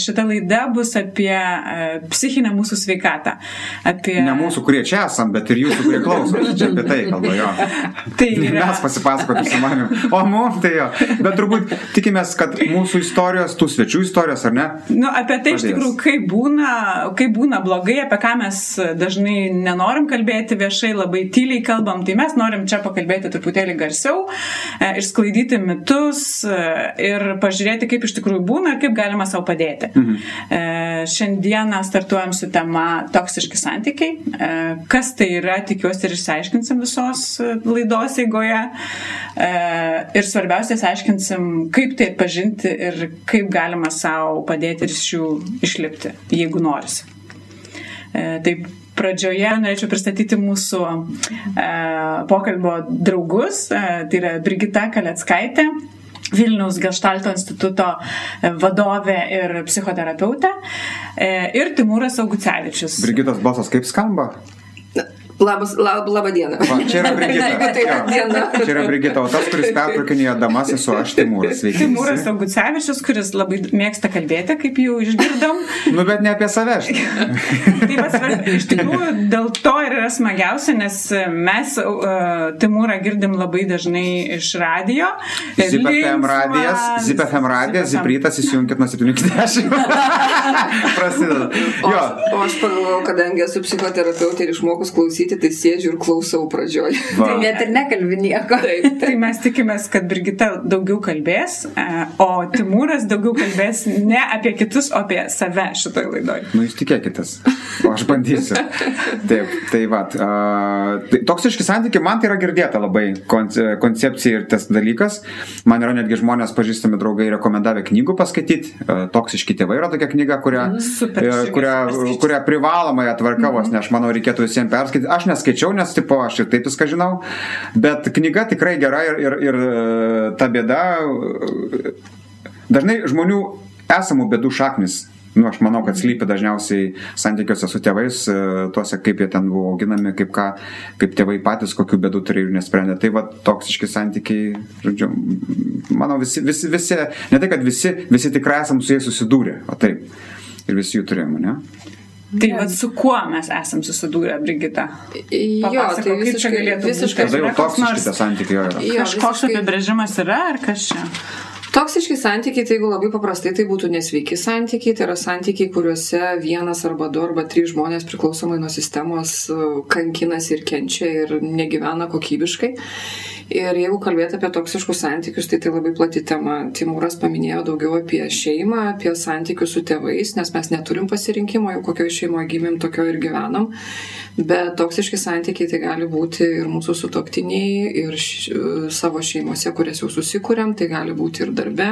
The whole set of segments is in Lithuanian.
Šita laida bus apie uh, psichinę mūsų sveikatą. Apie... Ne mūsų, kurie čia esam, bet ir jūsų, kurie klauso. Čia apie tai kalba jo. tai yra... Mes pasipasakoti su manimi. O mums tai jo. Bet turbūt tikimės, kad mūsų istorijos, tų svečių istorijos, ar ne? Nu, apie tai Padės. iš tikrųjų, kaip būna, kaip būna blogai, apie ką mes dažnai nenorim kalbėti viešai, labai tyliai kalbam, tai mes norim čia pakalbėti truputėlį garsiau, e, išsklaidyti mitus e, ir pažiūrėti, kaip iš tikrųjų būna ir kaip galima savo padėti. Mhm. Šiandieną startuojam su tema toksiški santykiai. E, Kas tai yra, tikiuosi ir išsiaiškinsim visos e, laidos eigoje. E, Ir svarbiausia, išsiaiškinsim, kaip tai atpažinti ir kaip galima savo padėti ir iš jų išlipti, jeigu norisi. Taip, pradžioje norėčiau pristatyti mūsų e, pokalbio draugus. E, tai yra Brigita Kaleckaitė. Vilniaus Geštalto instituto vadovė ir psichoterapeutė e, ir Timūras Augucevičius. Brigitos balsas kaip skamba? Labas, lab, laba diena. Va, čia yra Brigita. Jeigu tai yra diena. Čia yra Brigita, o tas, kuris pertraukinėjo damas, esu aš Timūras. Sveiki. Timūras. Augucevičius, kuris labai mėgsta kalbėti, kaip jau išgirdom. Nu, bet ne apie save. aš. Tai va, svarb- iš tikrųjų dėl to ir yra smagiausia, nes mes uh, Timūrą girdim labai dažnai iš radio. Zip FM Linksmas, radijas, Zip FM radijas. Ziprytas įsijunkit nuo 7 iki 10. Prasideda. O, Jo. aš- o aš pagalvojau, kadangi esu psichoterapeutė ir išmokus klausyti, tai sėdžiu ir klausau pradžioj. Va. Tai net ir nekalbi nieko. Taip, Tai mes tikimės, kad Brigita daugiau kalbės, e, o Timūras daugiau kalbės ne apie kitus, o apie save šitoje laidoje. Nu, jūs tikėkitės. O aš bandysiu. Taip, tai va. Tai toksiški santykiai, man tai yra girdėta labai konce- koncepcija ir tas dalykas. Man yra netgi žmonės pažįstami draugai rekomendavę knygų paskaityti. Toksiški tėvai yra tokia knyga, kurią, Super, e, kurią, esu perskaičius. kurią privalomąją tvarką vos, nes aš manau reikėtų visiems perskaityti. Aš neskaičiau, nes tipo aš ir taip viską žinau. Bet knyga tikrai gera ir, ir, ir e, ta bėda. e, Dažnai žmonių esamų bėdų šaknis. Nu, aš manau, kad slypi dažniausiai santykiuose su tėvais, e, tuose, kaip jie ten buvo auginami, kaip, ką, kaip tėvai patys, kokių bėdų turėjo ir nesprendė. Tai va, toksiški santykiai, žodžiu, manau, visi, visi, visi, ne tai, kad visi, visi tikrai esam su jais susidūrę, o taip. Ir visi jų turėjome, ne? Tai vad su kuo mes esam susidūrę, Brigita? Jo, Papasakok, tai kaip čia visiškai, galėtų būti? visiškai Tada jau toksiški nors- tie santykiai jo yra. Jo, Kažkoks visiškai- apibrėžimas yra, ar kas čia? Toksiški santykiai, tai jeigu labai paprastai, tai būtų nesveiki santykiai, tai yra santykiai, kuriuose vienas arba du arba trys žmonės priklausomai nuo sistemos uh, kankinasi ir kenčia ir negyvena kokybiškai. Ir jeigu kalbėti apie toksiškus santykius, tai tai labai plati tema. Timūras paminėjo daugiau apie šeimą, apie santykius su tėvais, nes mes neturim pasirinkimo, jau kokioje šeimoje gimėm, tokio ir gyvenam. Bet toksiški santykiai tai gali būti ir mūsų sutoktiniai, ir š, savo šeimose, kurias jau susikūrėm, tai gali būti ir darbe,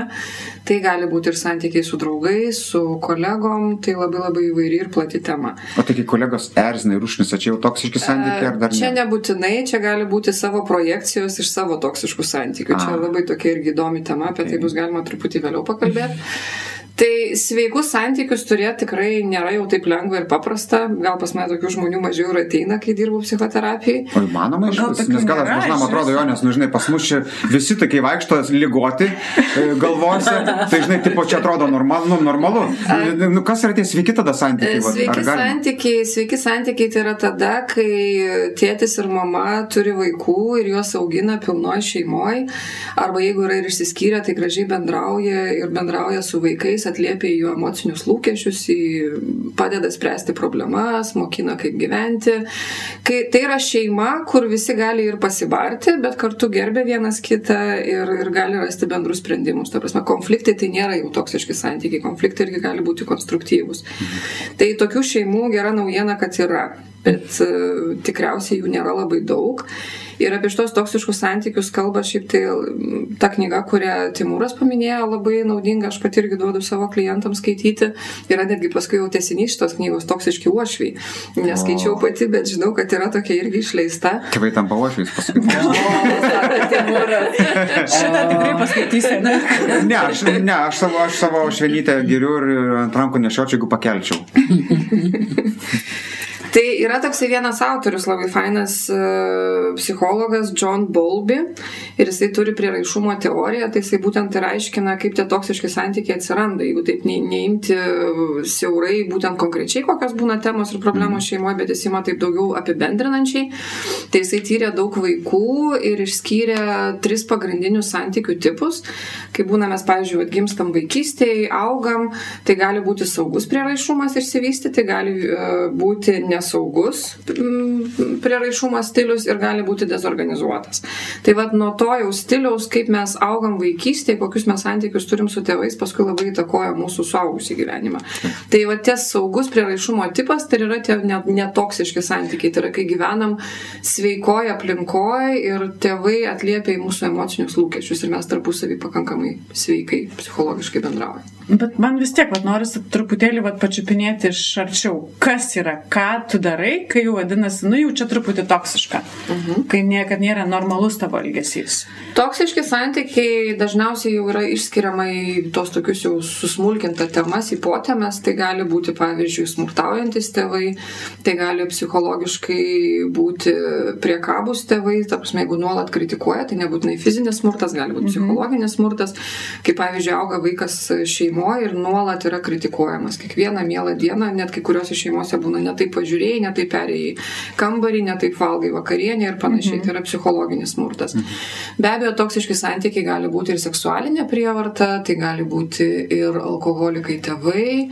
tai gali būti ir santykiai su draugais, su kolegom, tai labai labai įvairi ir plati tema. O tai kai kolegos erzina ir užknisa, čia jau toksiški santykiai ar dar Čia ne? nebūtinai, čia gali būti savo projekcijos iš savo toksiškų santykių. Čia labai tokia irgi įdomi tema, apie tai bus galima truputį vėliau pakalbėti. Tai sveikus santykius turėti tikrai nėra jau taip lengva ir paprasta. Gal pas mane tokių žmonių mažiau ir ateina, kai dirbu psichoterapijai. O įmanoma iš tokių nes gal aš dažnam atrodo jo, nes, nu, žinai, pas mus čia visi tokie vaikšto lygoti e, galvose, tai žinai, tipo čia atrodo normal, nu, normalu. Nu, kas yra tie sveiki tada santykiai? Ar Sveiki santykiai, sveiki santykiai tai yra tada, kai tėtis ir mama turi vaikų ir juos augina pilnoje šeimoje, arba jeigu yra ir išsiskyrę, tai gražiai bendrauja ir bendrauja su vaikais, atliepia į jų emocinius lūkesčius, padeda spręsti problemas, mokina kaip gyventi. Kai tai yra šeima, kur visi gali ir pasibarti, bet kartu gerbė vienas kitą ir, ir gali rasti bendrus sprendimus. Ta prasme, konfliktai tai nėra jau toksiški santykiai, konfliktai irgi gali būti konstruktyvūs. Tai tokių šeimų gera naujiena, kad yra, bet uh, tikriausiai jų nėra labai daug. Ir apie šitos toksiškus santykius kalba šiaip tai mm, ta knyga, kurią Timūras paminėjo, labai naudinga, aš pati irgi duodu savo klientams skaityti. Yra netgi paskui jau tiesinys šitos knygos toksiški uošviai. Neskaičiau pati, bet žinau, kad yra tokia irgi išleista. Tėvai tampa ošviais paskui. Šitą tikrai paskaitysiu, ne? Ne, aš, ne, aš savo, aš savo švenytę geriu ir ant rankų nešiočiau, jeigu pakelčiau. Tai yra toksai vienas autorius, labai fainas uh, psichologas John Bowlby ir jisai turi prieraišumo teoriją, tai jisai būtent ir aiškina, kaip tie toksiški santykiai atsiranda, jeigu taip ne, neimti siaurai būtent konkrečiai, kokios būna temos ir problemos mhm. šeimoje, bet jis ima taip daugiau apibendrinančiai. Tai jisai tyrė daug vaikų ir išskyrė tris pagrindinius santykių tipus. Kai būna mes, pavyzdžiui, atgimstam vaikystėje, augam, tai gali būti saugus prieraišumas išsivystyti, gali e, būti nesaugus prieraišumas stilius ir gali būti dezorganizuotas. Tai vad nuo to jau stiliaus, kaip mes augam vaikystėje, kokius mes santykius turim su tėvais, paskui labai įtakoja mūsų suaugusių gyvenimą. Tai va ties saugus prieraišumo tipas tai yra tie netoksiški santykiai, tai yra kai gyvenam sveikoje aplinkoje ir tėvai atliepia į mūsų emocinius lūkesčius ir mes tarpusavį pakankamai sveikai psichologiškai bendraujame. Bet man vis tiek, vat, norisi truputėlį vat, pačiupinėti iš arčiau, kas yra, ką tu darai, kai jau vadinasi, nu jau čia truputį toksiška, uh mhm. -huh. kai niekad nėra normalus tavo elgesys. Toksiški santykiai dažniausiai jau yra išskiriama į tos tokius jau susmulkinta temas, į potėmes, tai gali būti, pavyzdžiui, smurtaujantis tėvai, tai gali psichologiškai būti priekabus tėvai, ta prasme, jeigu nuolat kritikuoja, tai nebūtinai fizinis smurtas, gali būti uh mhm. -huh. psichologinis smurtas, kaip pavyzdžiui, auga vaikas šeimoje šeimoje ir nuolat yra kritikuojamas. Kiekvieną mielą dieną, net kai kuriuose šeimose būna netaip pažiūrėjai, netaip perėjai kambarį, netaip valgai vakarienę ir panašiai. Mhm. Tai yra psichologinis smurtas. Mhm. Be abejo, toksiški santykiai gali būti ir seksualinė prievarta, tai gali būti ir alkoholikai tėvai,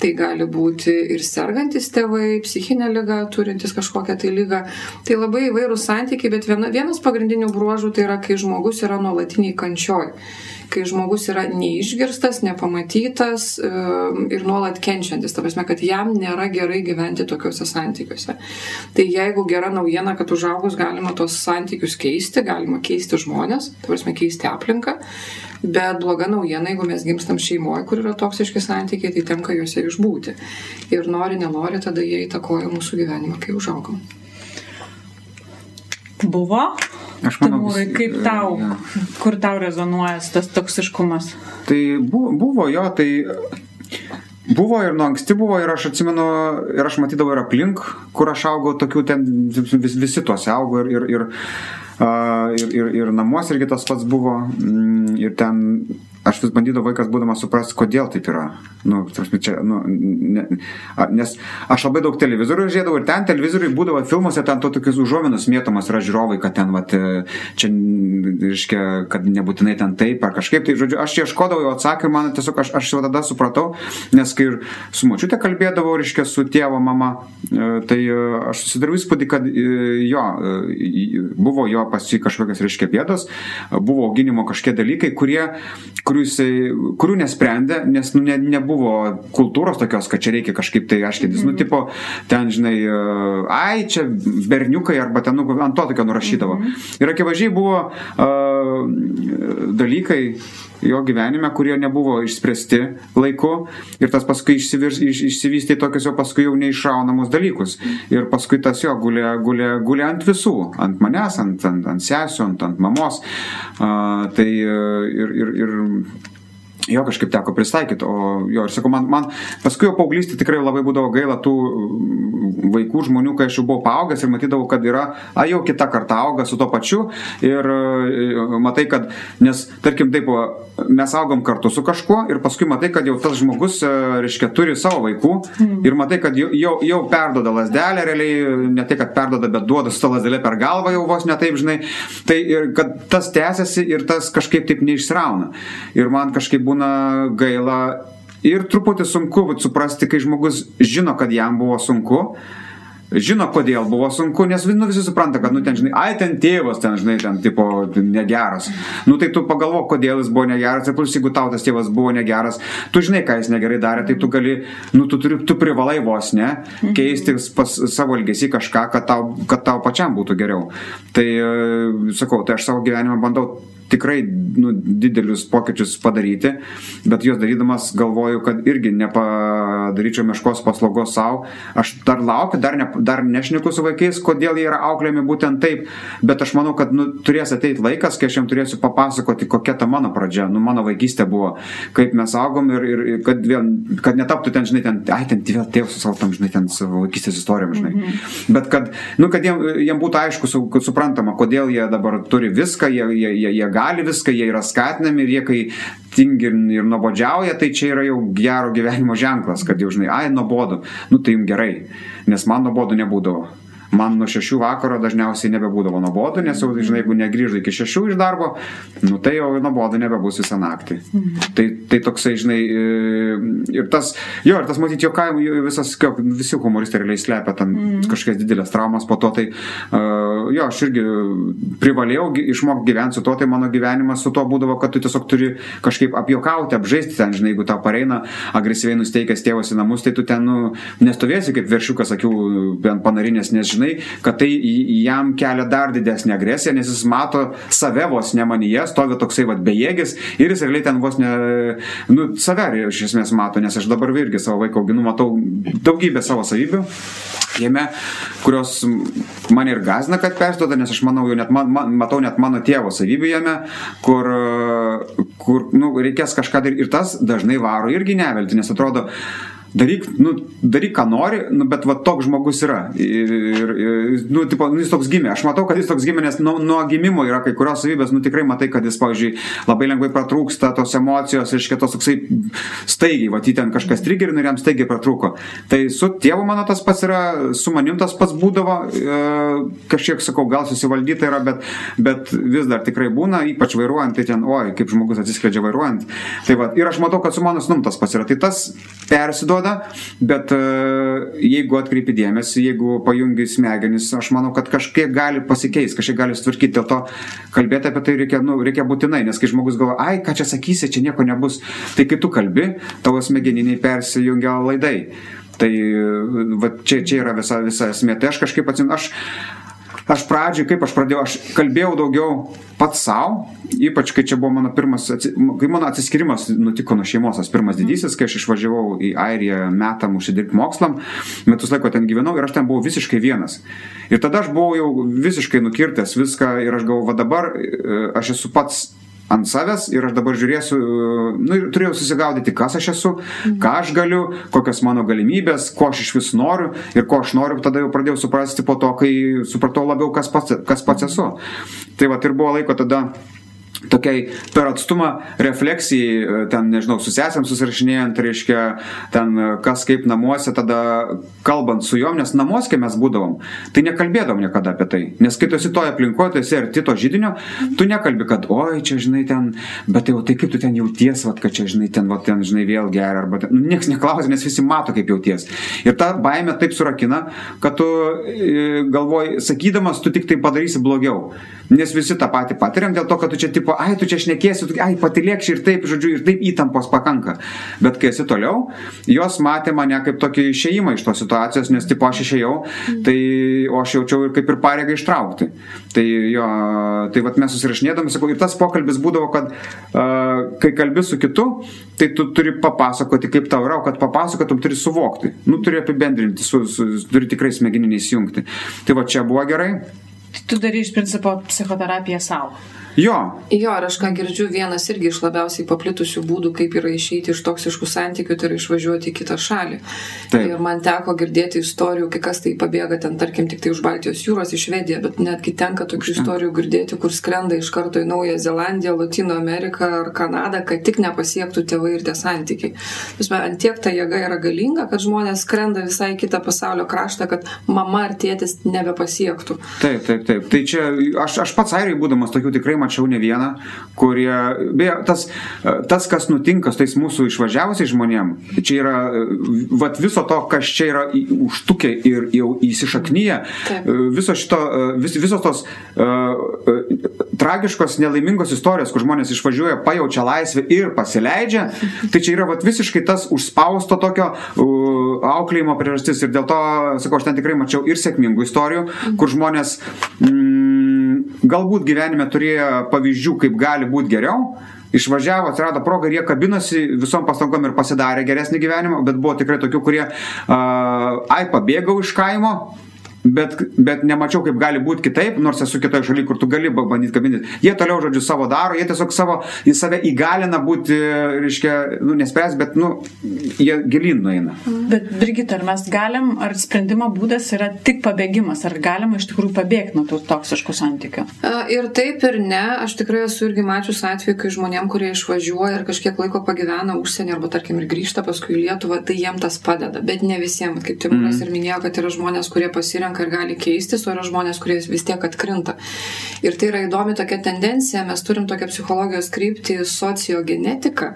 tai gali būti ir sergantis tėvai, psichinė lyga, turintis kažkokią tai lygą. Tai labai įvairūs santykiai, bet viena, vienas pagrindinių bruožų tai yra, kai žmogus yra nuolatiniai kančioj kai žmogus yra neišgirstas, nepamatytas ir nuolat kenčiantis. Ta prasme, kad jam nėra gerai gyventi tokiuose santykiuose. Tai jeigu gera naujiena, kad užaugus galima tos santykius keisti, galima keisti žmonės, ta prasme, keisti aplinką. Bet bloga naujiena, jeigu mes gimstam šeimoje, kur yra toksiški santykiai, tai tenka juose išbūti. Ir nori, nenori, tada jie įtakoja mūsų gyvenimą, kai užaugam. Buvo Aš manau, Timūrai, kaip tau, ja. kur tau rezonuoja tas toksiškumas? Tai buvo, buvo jo, tai Buvo ir nuo anksti buvo ir aš atsimenu, ir aš matydavau ir aplink, kur aš augau, tokių ten vis, visi tuose augo ir, ir, ir, ir, ir, ir namuose irgi tas pats buvo. Mm, ir ten aš vis bandydavau vaikas būdamas suprasti, kodėl taip yra. Nu, tarsi, čia, nu, ne, nes aš labai daug televizorių žiūrėdavau ir ten televizoriui būdavo filmuose, ten to tokius užuominus mėtomas yra žiūrovai, kad ten, vat, čia, reiškia, kad nebūtinai ten taip ar kažkaip. Tai, žodžiu, aš ieškodavau atsakymą, man tiesiog aš, aš jau tada supratau, nes kai ir su močiute kalbėdavau, reiškia, su tėvo mama, e, tai e, aš susidariau įspūdį, kad e, jo, buvo jo pas jį kažkokios, reiškia, bėdos, buvo auginimo kažkokie dalykai, kurie, kurie kurių, jisai, kurių nesprendė, nes nu, ne, nebuvo kultūros tokios, kad čia reikia kažkaip tai aiškintis. Mm -hmm. Nu, mhm. tipo, ten, žinai, e, ai, čia berniukai arba ten nu, ant to tokio nurašydavo. Mm -hmm. Ir akivaizdžiai buvo uh, dalykai, jo gyvenime, kurie nebuvo išspręsti laiku ir tas paskui išsivirs, iš, išsivystė tokius jau paskui jau neišraunamus dalykus. Ir paskui tas jo gulė, gulė, gulė ant visų, ant manęs, ant, ant, ant sesio, ant, ant mamos. Uh, tai ir, ir, ir jo kažkaip teko pristaikyti, o jo ir sakau, man, man paskui jau paauglystė tikrai labai būdavo gaila tų vaikų žmonių, kai aš jau buvau paaugęs ir matydavau, kad yra, a jau kita karta auga su to pačiu ir e, matai, kad, nes tarkim taip, mes augam kartu su kažkuo ir paskui matai, kad jau tas žmogus, e, reiškia, turi savo vaikų mm. ir matai, kad jau, jau, jau perdoda lasdelę realiai, ne tai, kad perdoda, bet duoda su to lasdelė per galvą jau vos ne taip, žinai, tai ir kad tas tęsiasi ir tas kažkaip taip neišsrauna. Ir man kažkaip būna būna gaila ir truputį sunku suprasti, kai žmogus žino, kad jam buvo sunku, žino, kodėl buvo sunku, nes nu, visi supranta, kad, nu, ten, žinai, ai, ten tėvas, ten, žinai, ten, tipo, negeras. Nu, tai tu pagalvok, kodėl jis buvo negeras, ir plus, jeigu tau tas tėvas buvo negeras, tu žinai, ką jis negerai darė, tai tu gali, nu, tu, turi, tu privalai vos, ne, keisti pas savo elgesį kažką, kad tau, kad tau pačiam būtų geriau. Tai, sakau, tai aš savo gyvenimą bandau tikrai nu, didelius pokyčius padaryti, bet juos darydamas galvoju, kad irgi nepa, daryčiau meškos paslaugos savo. Aš dar laukiu, dar, ne, dar nešneku su vaikais, kodėl jie yra auklėjami būtent taip, bet aš manau, kad nu, turės ateiti laikas, kai aš jam turėsiu papasakoti, kokia ta mano pradžia, nu, mano vaikystė buvo, kaip mes augom ir, ir, kad, vėl, kad netaptų ten, žinai, ten, ai, ten vėl tėvas su savo, tam, žinai, ten savo vaikystės istorijom, žinai. Mm -hmm. Bet kad, nu, kad jiem, jiem būtų aišku, su, suprantama, kodėl jie dabar turi viską, jie, jie, jie, jie gali viską, jie yra skatinami ir jie, kai tingi ir, nuobodžiauja, tai čia yra jau gero gyvenimo ženklas, kad jau žinai, ai, nuobodu, nu tai jums gerai, nes man nuobodu nebūdavo man nuo šešių vakaro dažniausiai nebebūdavo nuobodu, nes jau, žinai, jeigu negrįžai iki šešių iš darbo, nu tai jau nuobodu nebebus visą naktį. Mhm. Tai, tai toksai, žinai, e, ir tas, jo, ir tas matyti, jo kaimo, visas, visi humoristai realiai slepia ten mhm. kažkokias didelės traumas po to, tai uh, jo, aš irgi privalėjau išmokti gyventi su to, tai mano gyvenimas su to būdavo, kad tu tiesiog turi kažkaip apjokauti, apžaisti ten, žinai, jeigu tau pareina agresyviai nusteikęs tėvas į namus, tai tu ten, nu, nestovėsi kaip veršiukas, sakiau, bent panarinės, nes, žinai, žinai, kad tai jam kelia dar didesnį agresiją, nes jis mato save vos nemanyje, stovi toksai vad bejėgis ir jis realiai ten vos ne, nu, save iš esmės mato, nes aš dabar irgi savo vaiką auginu, matau daugybę savo savybių jame, kurios mane ir gazina, kad perstoda, nes aš manau, jau net man, man, matau net mano tėvo savybių jame, kur, kur nu, reikės kažką daryti ir tas dažnai varo irgi nevelti, nes atrodo, daryk, nu, daryk, ką nori, nu, bet va toks žmogus yra. Ir, ir, ir nu, tipo, nu, jis toks gimė. Aš matau, kad jis toks gimė, nes nuo, nuo gimimo yra kai kurios savybės, nu tikrai matai, kad jis, pavyzdžiui, labai lengvai pratrūksta tos emocijos, reiškia tos toksai staigiai, va, ten kažkas trigerina ir jam staigiai pratrūko. Tai su tėvu mano tas pats yra, su manim tas pats būdavo, e, kažkiek sakau, gal susivaldyta yra, bet, bet vis dar tikrai būna, ypač vairuojant, tai ten, oi, kaip žmogus atsiskleidžia vairuojant. Tai va, ir aš matau, kad su mano snum tas pats yra. Tai tas persiduoda duoda, bet e, jeigu atkreipi dėmesį, jeigu pajungi smegenis, aš manau, kad kažkiek gali pasikeisti, kažkiek gali sutvarkyti, dėl to kalbėti apie tai reikia, nu, reikia būtinai, nes kai žmogus galvoja, ai, ką čia sakysi, čia nieko nebus, tai kai tu kalbi, tavo smegeniniai persijungia laidai. Tai va, čia, čia yra visa, visa esmė. Tai aš kažkaip atsimenu, aš aš pradžioj, kaip aš pradėjau, aš kalbėjau daugiau pats savo, ypač kai čia buvo mano pirmas, kai mano atsiskirimas nutiko nuo šeimos, tas pirmas didysis, kai aš išvažiavau į Airiją metam užsidirbti mokslam, metus laiko ten gyvenau ir aš ten buvau visiškai vienas. Ir tada aš buvau jau visiškai nukirtęs viską ir aš galvoju, va dabar e, aš esu pats ant savęs ir aš dabar žiūrėsiu, nu turėjau susigaudyti, kas aš esu, ką aš galiu, kokios mano galimybės, ko aš iš vis noriu ir ko aš noriu, tada jau pradėjau suprasti po to, kai supratau labiau, kas pats, kas pats esu. Tai va, ir buvo laiko tada tokiai per atstumą refleksijai, e, ten, nežinau, su sesėm susirašinėjant, reiškia, ten e, kas kaip namuose, tada kalbant su juom, nes namuose, kai mes būdavom, tai nekalbėdavom niekada apie tai. Nes kai tu esi toje aplinkoje, tu esi arti to žydinio, tu nekalbi, kad, oi, čia, žinai, ten, bet jau tai kaip tu ten jauties, vat, kad čia, žinai, ten, vat, ten, žinai, vėl gerai, arba ten, nu, niekas neklausia, nes visi mato, kaip jauties. Ir ta baime taip surakina, kad tu e, galvoji, sakydamas, tu tik tai padarysi blogiau. Nes visi tą patį patiriam dėl to, kad tu čia tipo, ai, tu čia šnekėsi, tu, ai, patilėkši ir taip, žodžiu, ir taip įtampos pakanka. Bet kai esi toliau, jos matė mane kaip tokį išėjimą iš tos situacijos, nes tipo aš išėjau, tai o aš jaučiau ir kaip ir pareigą ištraukti. Tai jo, tai vad mes susirašinėdami, sakau, ir tas pokalbis būdavo, kad uh, kai kalbi su kitu, tai tu turi papasakoti, kaip tau yra, o kad papasakotum turi suvokti. Nu, turi apibendrinti, su, su, turi tikrai smegeninį įsijungti. Tai va čia buvo gerai. Tu darai iš principo psichoterapiją savo. Jo. Jo, ir aš ką girdžiu, vienas irgi iš labiausiai paplitusių būdų, kaip yra išeiti iš toksiškų santykių, tai yra išvažiuoti į kitą šalį. Taip. Ir man teko girdėti istorijų, kai kas tai pabėga ten, tarkim, tik tai už Baltijos jūros į Švediją, bet netgi tenka tokių istorijų girdėti, kur skrenda iš karto į Naują Zelandiją, Latino Ameriką ar Kanadą, kad tik nepasiektų tėvai ir tie santykiai. Visme, ant tiek ta jėga yra galinga, kad žmonės skrenda visai kitą pasaulio kraštą, kad mama ar tėtis nebepasiektų. Taip, taip, taip. Tai čia aš, aš pats airiai būdamas tokių tikrai mačiau ne vieną, kurie, beje, tas, tas kas nutinka su tais mūsų išvažiavusiais žmonėm, čia yra, vat viso to, kas čia yra užtukę ir jau įsišaknyje, viso šito, vis, visos tos uh, tragiškos, nelaimingos istorijos, kur žmonės išvažiuoja, pajaučia laisvę ir pasileidžia, tai čia yra vat, visiškai tas užspausto tokio uh, auklėjimo priežastis. Ir dėl to, sakau, aš ten tikrai mačiau ir sėkmingų istorijų, kur žmonės mm, galbūt gyvenime turėjo pavyzdžių, kaip gali būti geriau. išvažiavo, atsirado proga ir jie kabinosi visom pastangom ir pasidarė geresnį gyvenimą, bet buvo tikrai tokių, kurie, uh, ai, pabėgau iš kaimo, Bet, bet nemačiau, kaip gali būti kitaip, nors esu kitoje šalyje, kur tu gali bandyti kabinti. Jie toliau, žodžiu, savo daro, jie tiesiog savo, į save įgalina būti, reiškia, nu, nespręs, bet, nu, jie gilin nueina. Bet, Brigita, ar mes galim, ar sprendimo būdas yra tik pabėgimas, ar galima iš tikrųjų pabėgti nuo tų toksiškų santykių? Ir taip ir ne. Aš tikrai esu irgi mačius atveju, kai žmonėm, kurie išvažiuoja ir kažkiek laiko pagyvena užsienį arba, tarkim, ir grįžta paskui į Lietuvą, tai jiem tas padeda. Bet ne visiems, kaip Timūras mm. ir minėjo, kad yra žmonės, kurie pasirenka pasirenka ir gali keistis, o yra žmonės, kurie vis tiek atkrinta. Ir tai yra įdomi tokia tendencija, mes turim tokią psichologijos kryptį sociogenetiką,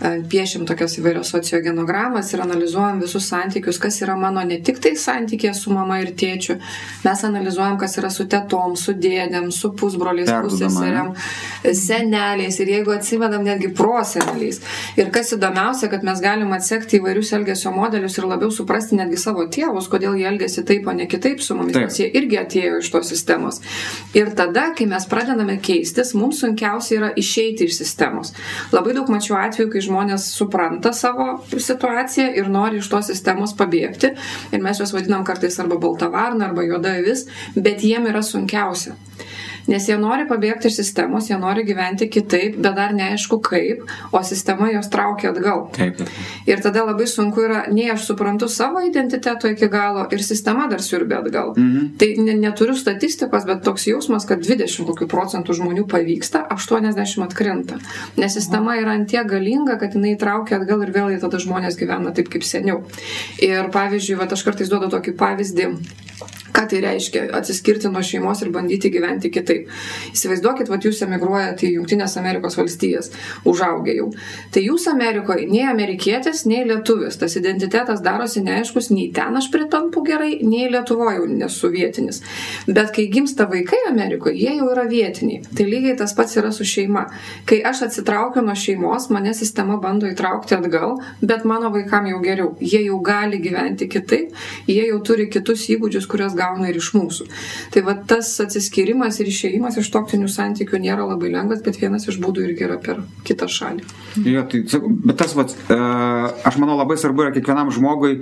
e, piešim tokias įvairias sociogenogramas ir analizuojam visus santykius, kas yra mano ne tik tai santykė su mama ir tėčiu, mes analizuojam, kas yra su tetom, su dėdėm, su pusbroliais, pusėseriam, seneliais ir jeigu atsimenam netgi proseneliais. Ir kas įdomiausia, kad mes galim atsekti įvairius elgesio modelius ir labiau suprasti netgi savo tėvus, kodėl jie elgesi taip, o ne kitaip taip su mumis, taip. nes jie irgi atėjo iš tos sistemos. Ir tada, kai mes pradedame keistis, mums sunkiausia yra išeiti iš sistemos. Labai daug mačiau atveju, kai žmonės supranta savo situaciją ir nori iš tos sistemos pabėgti. Ir mes juos vadinam kartais arba baltavarna, arba juoda vis, bet jiem yra sunkiausia nes jie nori pabėgti iš sistemos, jie nori gyventi kitaip, bet dar neaišku kaip, o sistema juos traukia atgal. Taip. Ir tada labai sunku yra, nei aš suprantu savo identiteto iki galo ir sistema dar siurbė atgal. Mhm. Tai ne, neturiu statistikos, bet toks jausmas, kad 20 kokių procentų žmonių pavyksta, 80 atkrinta. Nes sistema yra antie galinga, kad jinai traukia atgal ir vėl tada žmonės gyvena taip kaip seniau. Ir pavyzdžiui, va, aš kartais duodu tokį pavyzdį Ką tai reiškia atsiskirti nuo šeimos ir bandyti gyventi kitaip? Įsivaizduokit, kad jūs emigruojate į Junktinės Amerikos valstijas, užaugę jau. Tai jūs Amerikoje nei amerikietis, nei lietuvis. Tas identitetas darosi neaiškus, nei ten aš pritampu gerai, nei Lietuvoje nesu vietinis. Bet kai gimsta vaikai Amerikoje, jie jau yra vietiniai. Tai lygiai tas pats yra su šeima. Kai aš atsitraukiu nuo šeimos, mane sistema bando įtraukti atgal, bet mano vaikam jau geriau. Jie jau gali gyventi kitaip, jie jau turi kitus įgūdžius, kuriuos gauna ir iš mūsų. Tai va tas atsiskyrimas ir išėjimas iš toktinių santykių nėra labai lengvas, bet vienas iš būdų irgi yra per kitą šalį. Jo, tai, bet tas, va, e, aš manau, labai svarbu yra kiekvienam žmogui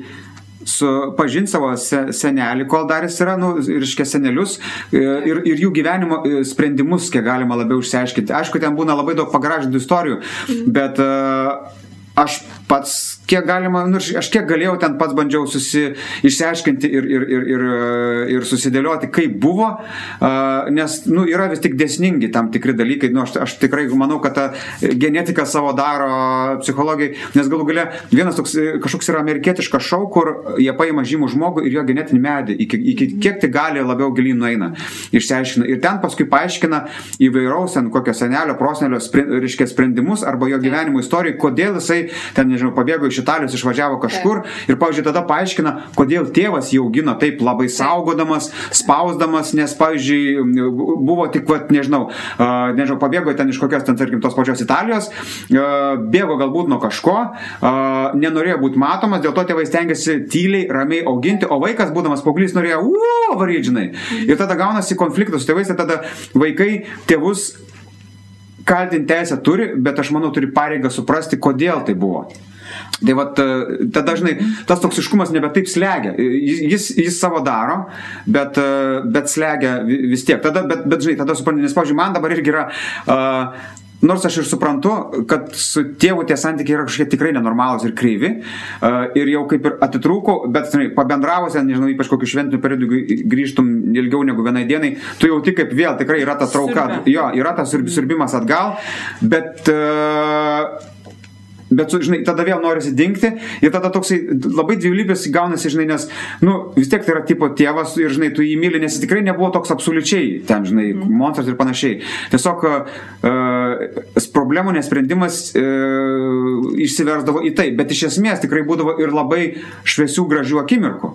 pažinti savo senelį, kol dar jis yra, nu, ir iškia senelius, e, ir, ir jų gyvenimo e, sprendimus, kiek galima labiau išsiaiškinti. Aišku, ten būna labai daug pagražintų istorijų, bet uh, aš pats kiek galima, nu, aš kiek galėjau ten pats bandžiau susi, išsiaiškinti ir, ir, ir, ir, ir susidėlioti, kaip buvo, nes nu, yra vis tik desningi tam tikri dalykai. Nu, aš, aš tikrai manau, kad ta genetika savo daro psichologai, nes galų gale vienas toks kažkoks yra amerikietiškas šau, kur jie paima žymų žmogų ir jo genetinį medį, iki, iki kiek tai gali labiau gilin nueina, išsiaiškina. Ir ten paskui paaiškina įvairaus, ten kokio senelio, prosenelio, reiškia sprendimus arba jo gyvenimo istoriją, kodėl jisai ten, nežinau, pabėgo iš Italijos, išvažiavo kažkur ir, pavyzdžiui, tada paaiškina, kodėl tėvas jį augino taip labai saugodamas, spausdamas, nes, pavyzdžiui, buvo tik, vat, nežinau, uh, nežinau, pabėgo ten iš kokios ten, tarkim, tos pačios Italijos, uh, bėgo galbūt nuo kažko, uh, nenorėjo būti matomas, dėl to tėvai stengiasi tyliai, ramiai auginti, o vaikas, būdamas paauglys, norėjo, uo, varydžinai. Ir tada gaunasi konfliktas su tėvais, ir tada vaikai tėvus kaltinti teisę turi, bet aš manau turi pareigą suprasti, kodėl tai buvo. Tai va, tada dažnai tas toksiškumas nebe taip slegia. Jis, jis savo daro, bet, bet slegia vis tiek. Tada, bet, bet žinai, tada suprantu, nes, pavyzdžiui, man dabar irgi yra uh, Nors aš ir suprantu, kad su tėvu tie santykiai yra kažkiek tikrai nenormalūs ir kreivi. Ir jau kaip ir atitrūkau, bet pabendravus, nežinau, ypač kokiu šventiniu periodu grįžtum ilgiau negu vienai dienai, tu jau tik kaip vėl tikrai yra ta trauka, Sirbė. jo, yra tas siurbimas atgal, bet uh, Bet, žinai, tada vėl norisi dingti ir tada toksai labai dvilypis gaunasi, žinai, nes, nu, vis tiek tai yra tipo tėvas ir, žinai, tu jį myli, nes jis tikrai nebuvo toks absoliučiai ten, žinai, mm. monstras ir panašiai. Tiesiog uh, problemų nesprendimas uh, išsiversdavo į tai, bet iš esmės tikrai būdavo ir labai šviesių, gražių akimirkų.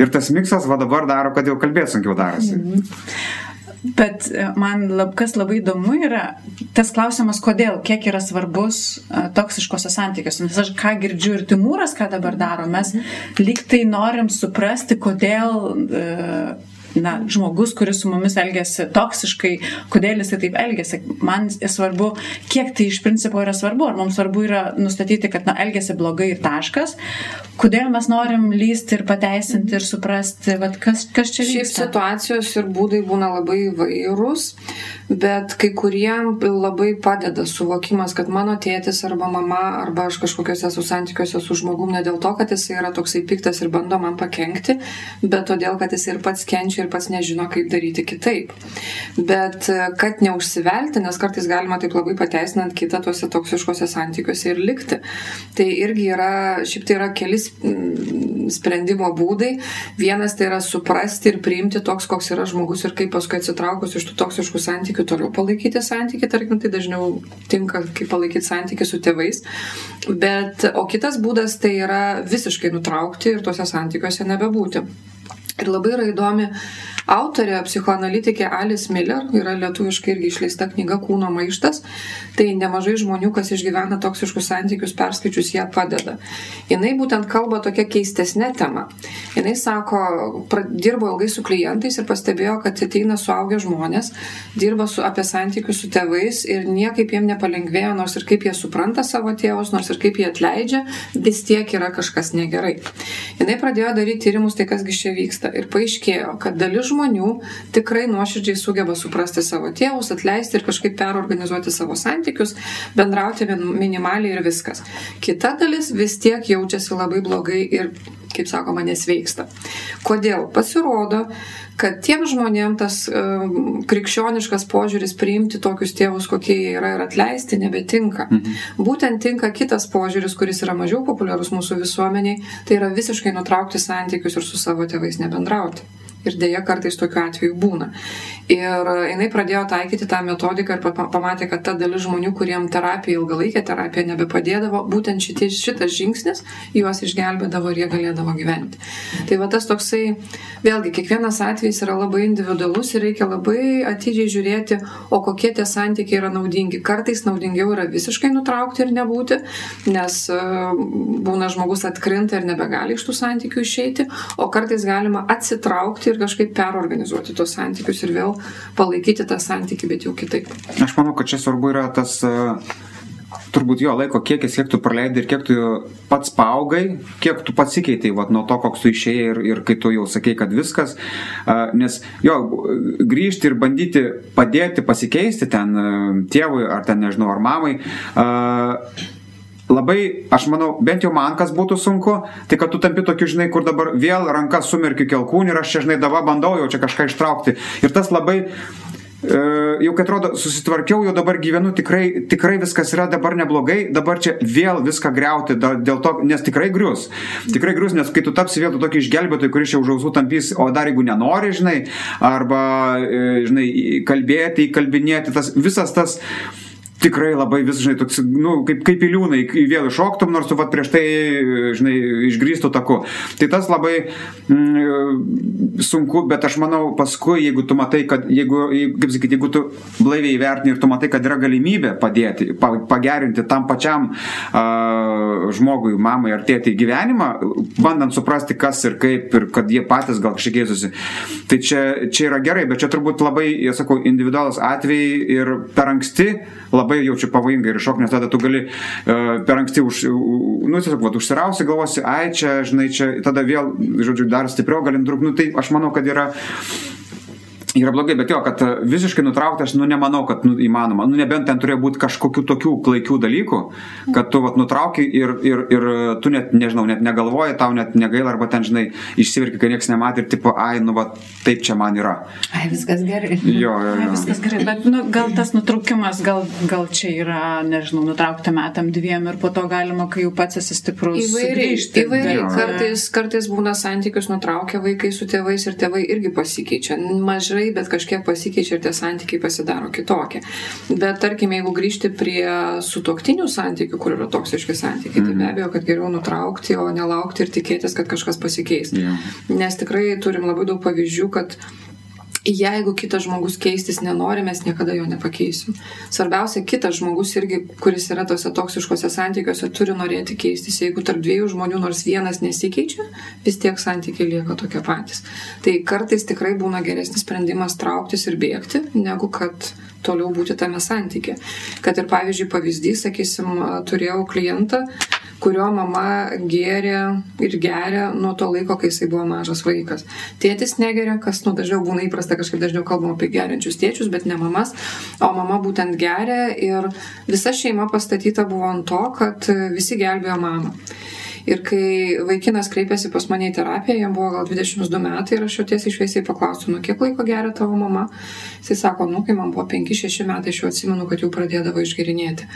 Ir tas miksas va dabar daro, kad jau kalbėti sunkiau darosi. Mm. Bet e, man lab, kas labai įdomu yra tas klausimas, kodėl, kiek yra svarbus uh, toksiškose santykiuose. Nes aš ką girdžiu ir Timūras, ką dabar daro, mes lyg tai norim suprasti, kodėl uh, na, žmogus, kuris su mumis elgesi toksiškai, kodėl jisai taip elgesi. Man svarbu, kiek tai iš principo yra svarbu. Ar mums svarbu yra nustatyti, kad, na, elgesi blogai ir taškas. Kodėl mes norim lysti ir pateisinti ir suprasti, vat, kas, kas čia vyksta. Šiaip situacijos ir būdai būna labai įvairūs, bet kai kuriem labai padeda suvokimas, kad mano tėtis arba mama arba aš kažkokiuose esu santykiuose su žmogum ne dėl to, kad jis yra toksai piktas ir bando man pakengti, bet todėl, kad jis ir pats kenčia ir pats nežino, kaip daryti kitaip. Bet e, kad neužsivelti, nes kartais galima taip labai pateisinant kitą tuose toksiškose santykiuose ir likti. Tai irgi yra, šiaip tai yra kelis mm, sprendimo būdai. Vienas tai yra suprasti ir priimti toks, koks yra žmogus ir kaip paskui atsitraukus iš tų toksiškų santykių toliau palaikyti santykių, tarkim, tai dažniau tinka, kaip palaikyti santykių su tėvais. Bet, o kitas būdas tai yra visiškai nutraukti ir tuose santykiuose nebebūti. Ir labai yra įdomi autorė, psichoanalitikė Alice Miller, yra lietuviškai irgi išleista knyga Kūno maištas. Tai nemažai žmonių, kas išgyvena toksiškus santykius, perskaičius ją padeda. Jis būtent kalba tokia keistesnė tema. Jis sako, dirbo ilgai su klientais ir pastebėjo, kad ateina suaugę žmonės, dirba su, apie santykius su tėvais ir niekaip jiem nepalengvėjo, nors ir kaip jie supranta savo tėvus, nors ir kaip jie atleidžia, vis tiek yra kažkas negerai. Jis pradėjo daryti tyrimus, tai kasgi čia vyksta. Ir paaiškėjo, kad dalis žmonių tikrai nuoširdžiai sugeba suprasti savo tėvus, atleisti ir kažkaip perorganizuoti savo santykius, bendrauti minimaliai ir viskas. Kita dalis vis tiek jaučiasi labai blogai ir, kaip sakoma, nesveiksta. Kodėl? Pasirodo, kad tiem žmonėm tas um, krikščioniškas požiūris priimti tokius tėvus, kokie jie yra ir atleisti, nebetinka. Mhm. Būtent tinka kitas požiūris, kuris yra mažiau populiarus mūsų visuomeniai, tai yra visiškai nutraukti santykius ir su savo tėvais nebendrauti. Ir dėja kartais tokiu atveju būna. Ir jinai pradėjo taikyti tą metodiką ir pamatė, kad ta dalis žmonių, kuriem terapija, ilgalaikė terapija nebepadėdavo, būtent šitie, šitas žingsnis juos išgelbėdavo ir jie galėdavo gyventi. Tai va tas toksai, vėlgi, kiekvienas atvejis yra labai individualus ir reikia labai atidžiai žiūrėti, o kokie tie santykiai yra naudingi. Kartais naudingiau yra visiškai nutraukti ir nebūti, nes uh, būna žmogus atkrinta ir nebegali iš tų santykių išeiti, o kartais galima atsitraukti ir kažkaip perorganizuoti tos santykius ir vėl palaikyti tą santykį, bet jau kitaip. Aš manau, kad čia svarbu yra tas uh turbūt jo laiko kiekis, kiek tu praleidai ir kiek tu pats paaugai, kiek tu pasikeitai vat, nuo to, koks tu išėjai ir, ir kai tu jau sakei, kad viskas. Uh, nes jo, grįžti ir bandyti padėti pasikeisti ten uh, tėvui ar ten nežinau, ar mamai. Uh, labai, aš manau, bent jau man kas būtų sunku, tai kad tu tampi tokiu, žinai, kur dabar vėl rankas sumerkiu kelkūnį ir aš čia, žinai, dabar bandau jau čia kažką ištraukti. Ir tas labai, e, jau kai atrodo, susitvarkiau, jau dabar gyvenu, tikrai, tikrai viskas yra dabar neblogai, dabar čia vėl viską greuti, dėl to, nes tikrai grius. Tikrai grius, nes kai tu tapsi vėl tokį išgelbėtojų, kuris jau užausų tampys, o dar jeigu nenori, žinai, arba, e, žinai, kalbėti, įkalbinėti, tas visas tas tikrai labai vis, žinai, toks, nu, kaip, kaip įliūnai, vėl iššoktum, nors tu vat prieš tai, žinai, išgrįstų taku. Tai tas labai mm, sunku, bet aš manau, paskui, jeigu tu matai, kad, jeigu, kaip sakyti, jeigu tu blaiviai įvertini ir tu matai, kad yra galimybė padėti, pa, pagerinti tam pačiam uh, žmogui, mamai ar tėtai gyvenimą, bandant suprasti, kas ir kaip, ir kad jie patys gal kažkiek keisusi. Tai čia, čia yra gerai, bet čia turbūt labai, jie sakau, individualus atvejai ir per anksti labai jaučiu pavojingai ir šok, nes tada tu gali uh, per anksti už, nu, tiesiog, va, užsirausi, galvosi, ai čia, žinai, čia, tada vėl, žodžiu, dar stipriau galim trukti, nu, tai aš manau, kad yra yra blogai, bet jo, kad e, visiškai nutraukti aš, nu, nemanau, kad nu, įmanoma. Nu, nebent ten turėjo būti kažkokių tokių klaikių dalykų, kad tu, vat, nutrauki ir, ir, ir tu net, nežinau, net negalvoji, tau net negaila, arba ten, žinai, išsiverki, kai niekas nematė ir tipo, ai, nu, va, taip čia man yra. Ai, viskas gerai. Jo, jo, jo. Ai, viskas gerai, bet, nu, gal tas nutraukimas, gal, gal čia yra, nežinau, nutraukti metam dviem ir po to galima, kai jau pats esi stiprus. Įvairiai, sugrįžti, įvairiai. bet- Kartais, kartais būna santykius nutraukia vaikai su tėvais ir tėvai irgi pasikeičia. Mažai, bet kažkiek pasikeičia ir tie santykiai pasidaro kitokie. Bet tarkim, jeigu grįžti prie sutoktinių santykių, kur yra toksiški santykiai, tai be abejo, kad geriau nutraukti, o nelaukti ir tikėtis, kad kažkas pasikeis. Jo. Nes tikrai turim labai daug pavyzdžių, kad Jeigu kitas žmogus keistis nenori, mes niekada jo nepakeisim. Svarbiausia, kitas žmogus irgi, kuris yra tose toksiškose santykiuose, turi norėti keistis. Jeigu tarp dviejų žmonių nors vienas nesikeičia, vis tiek santykiai lieka tokie patys. Tai kartais tikrai būna geresnis sprendimas trauktis ir bėgti, negu kad toliau būti tame santykė. Kad ir pavyzdžiui pavyzdys, sakysim, turėjau klientą, kurio mama gėrė ir geria nuo to laiko, kai jisai buvo mažas vaikas. Tėtis negeria, kas nu dažniau būna įprasta, kažkaip dažniau kalbam apie geriančius tėčius, bet ne mamas, o mama būtent geria ir visa šeima pastatyta buvo ant to, kad visi gelbėjo mamą. Ir kai vaikinas kreipėsi pas mane į terapiją, jam buvo gal 22 metai ir aš jo tiesiai išviesiai paklausiu, nu kiek laiko geria tavo mama. Jis sako, nu kai man buvo 5-6 metai, aš jau atsimenu, kad jau pradėdavo išgerinėti.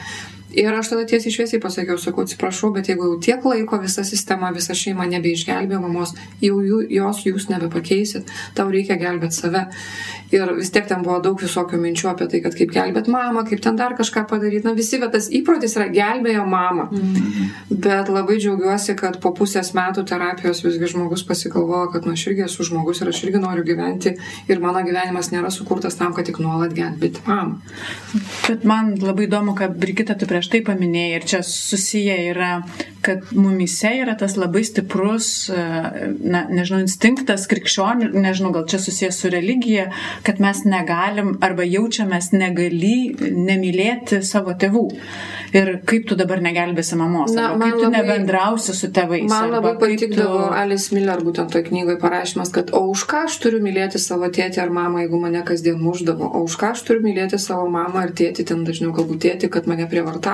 Ir aš tada tiesiai šviesiai pasakiau, sakau, atsiprašau, bet jeigu jau tiek laiko visa sistema, visa šeima nebeišgelbė mamos, jau jų, jos jūs nebepakeisit, tau reikia gelbėti save. Ir vis tiek ten buvo daug visokių minčių apie tai, kad kaip gelbėti mamą, kaip ten dar kažką padaryti. Na visi, bet tas įprotis yra gelbėjo mamą. Mm. Bet labai džiaugiuosi, kad po pusės metų terapijos visgi žmogus pasigalvojo, kad nu, aš irgi esu žmogus ir aš irgi noriu gyventi ir mano gyvenimas nėra sukurtas tam, kad tik nuolat gelbėti mamą. Bet man labai įdomu, kad Brigita, tu prieš tai paminėjai ir čia susiję yra, kad mumise yra tas labai stiprus, na, nežinau, instinktas krikščionių, nežinau, gal čia susijęs su religija, kad mes negalim arba jaučiamės negali nemylėti savo tėvų. Ir kaip tu dabar negelbėsi mamos, Na, kaip tu labai, nebendrausi su tėvais. Man labai patikdavo tu... Alice Miller būtent toj knygoje parašymas, kad o už ką aš turiu mylėti savo tėtį ar mamą, jeigu mane kasdien muždavo, o už ką aš turiu mylėti savo mamą ar tėtį, ten dažniau galbūt tėtį, kad mane prievartavo.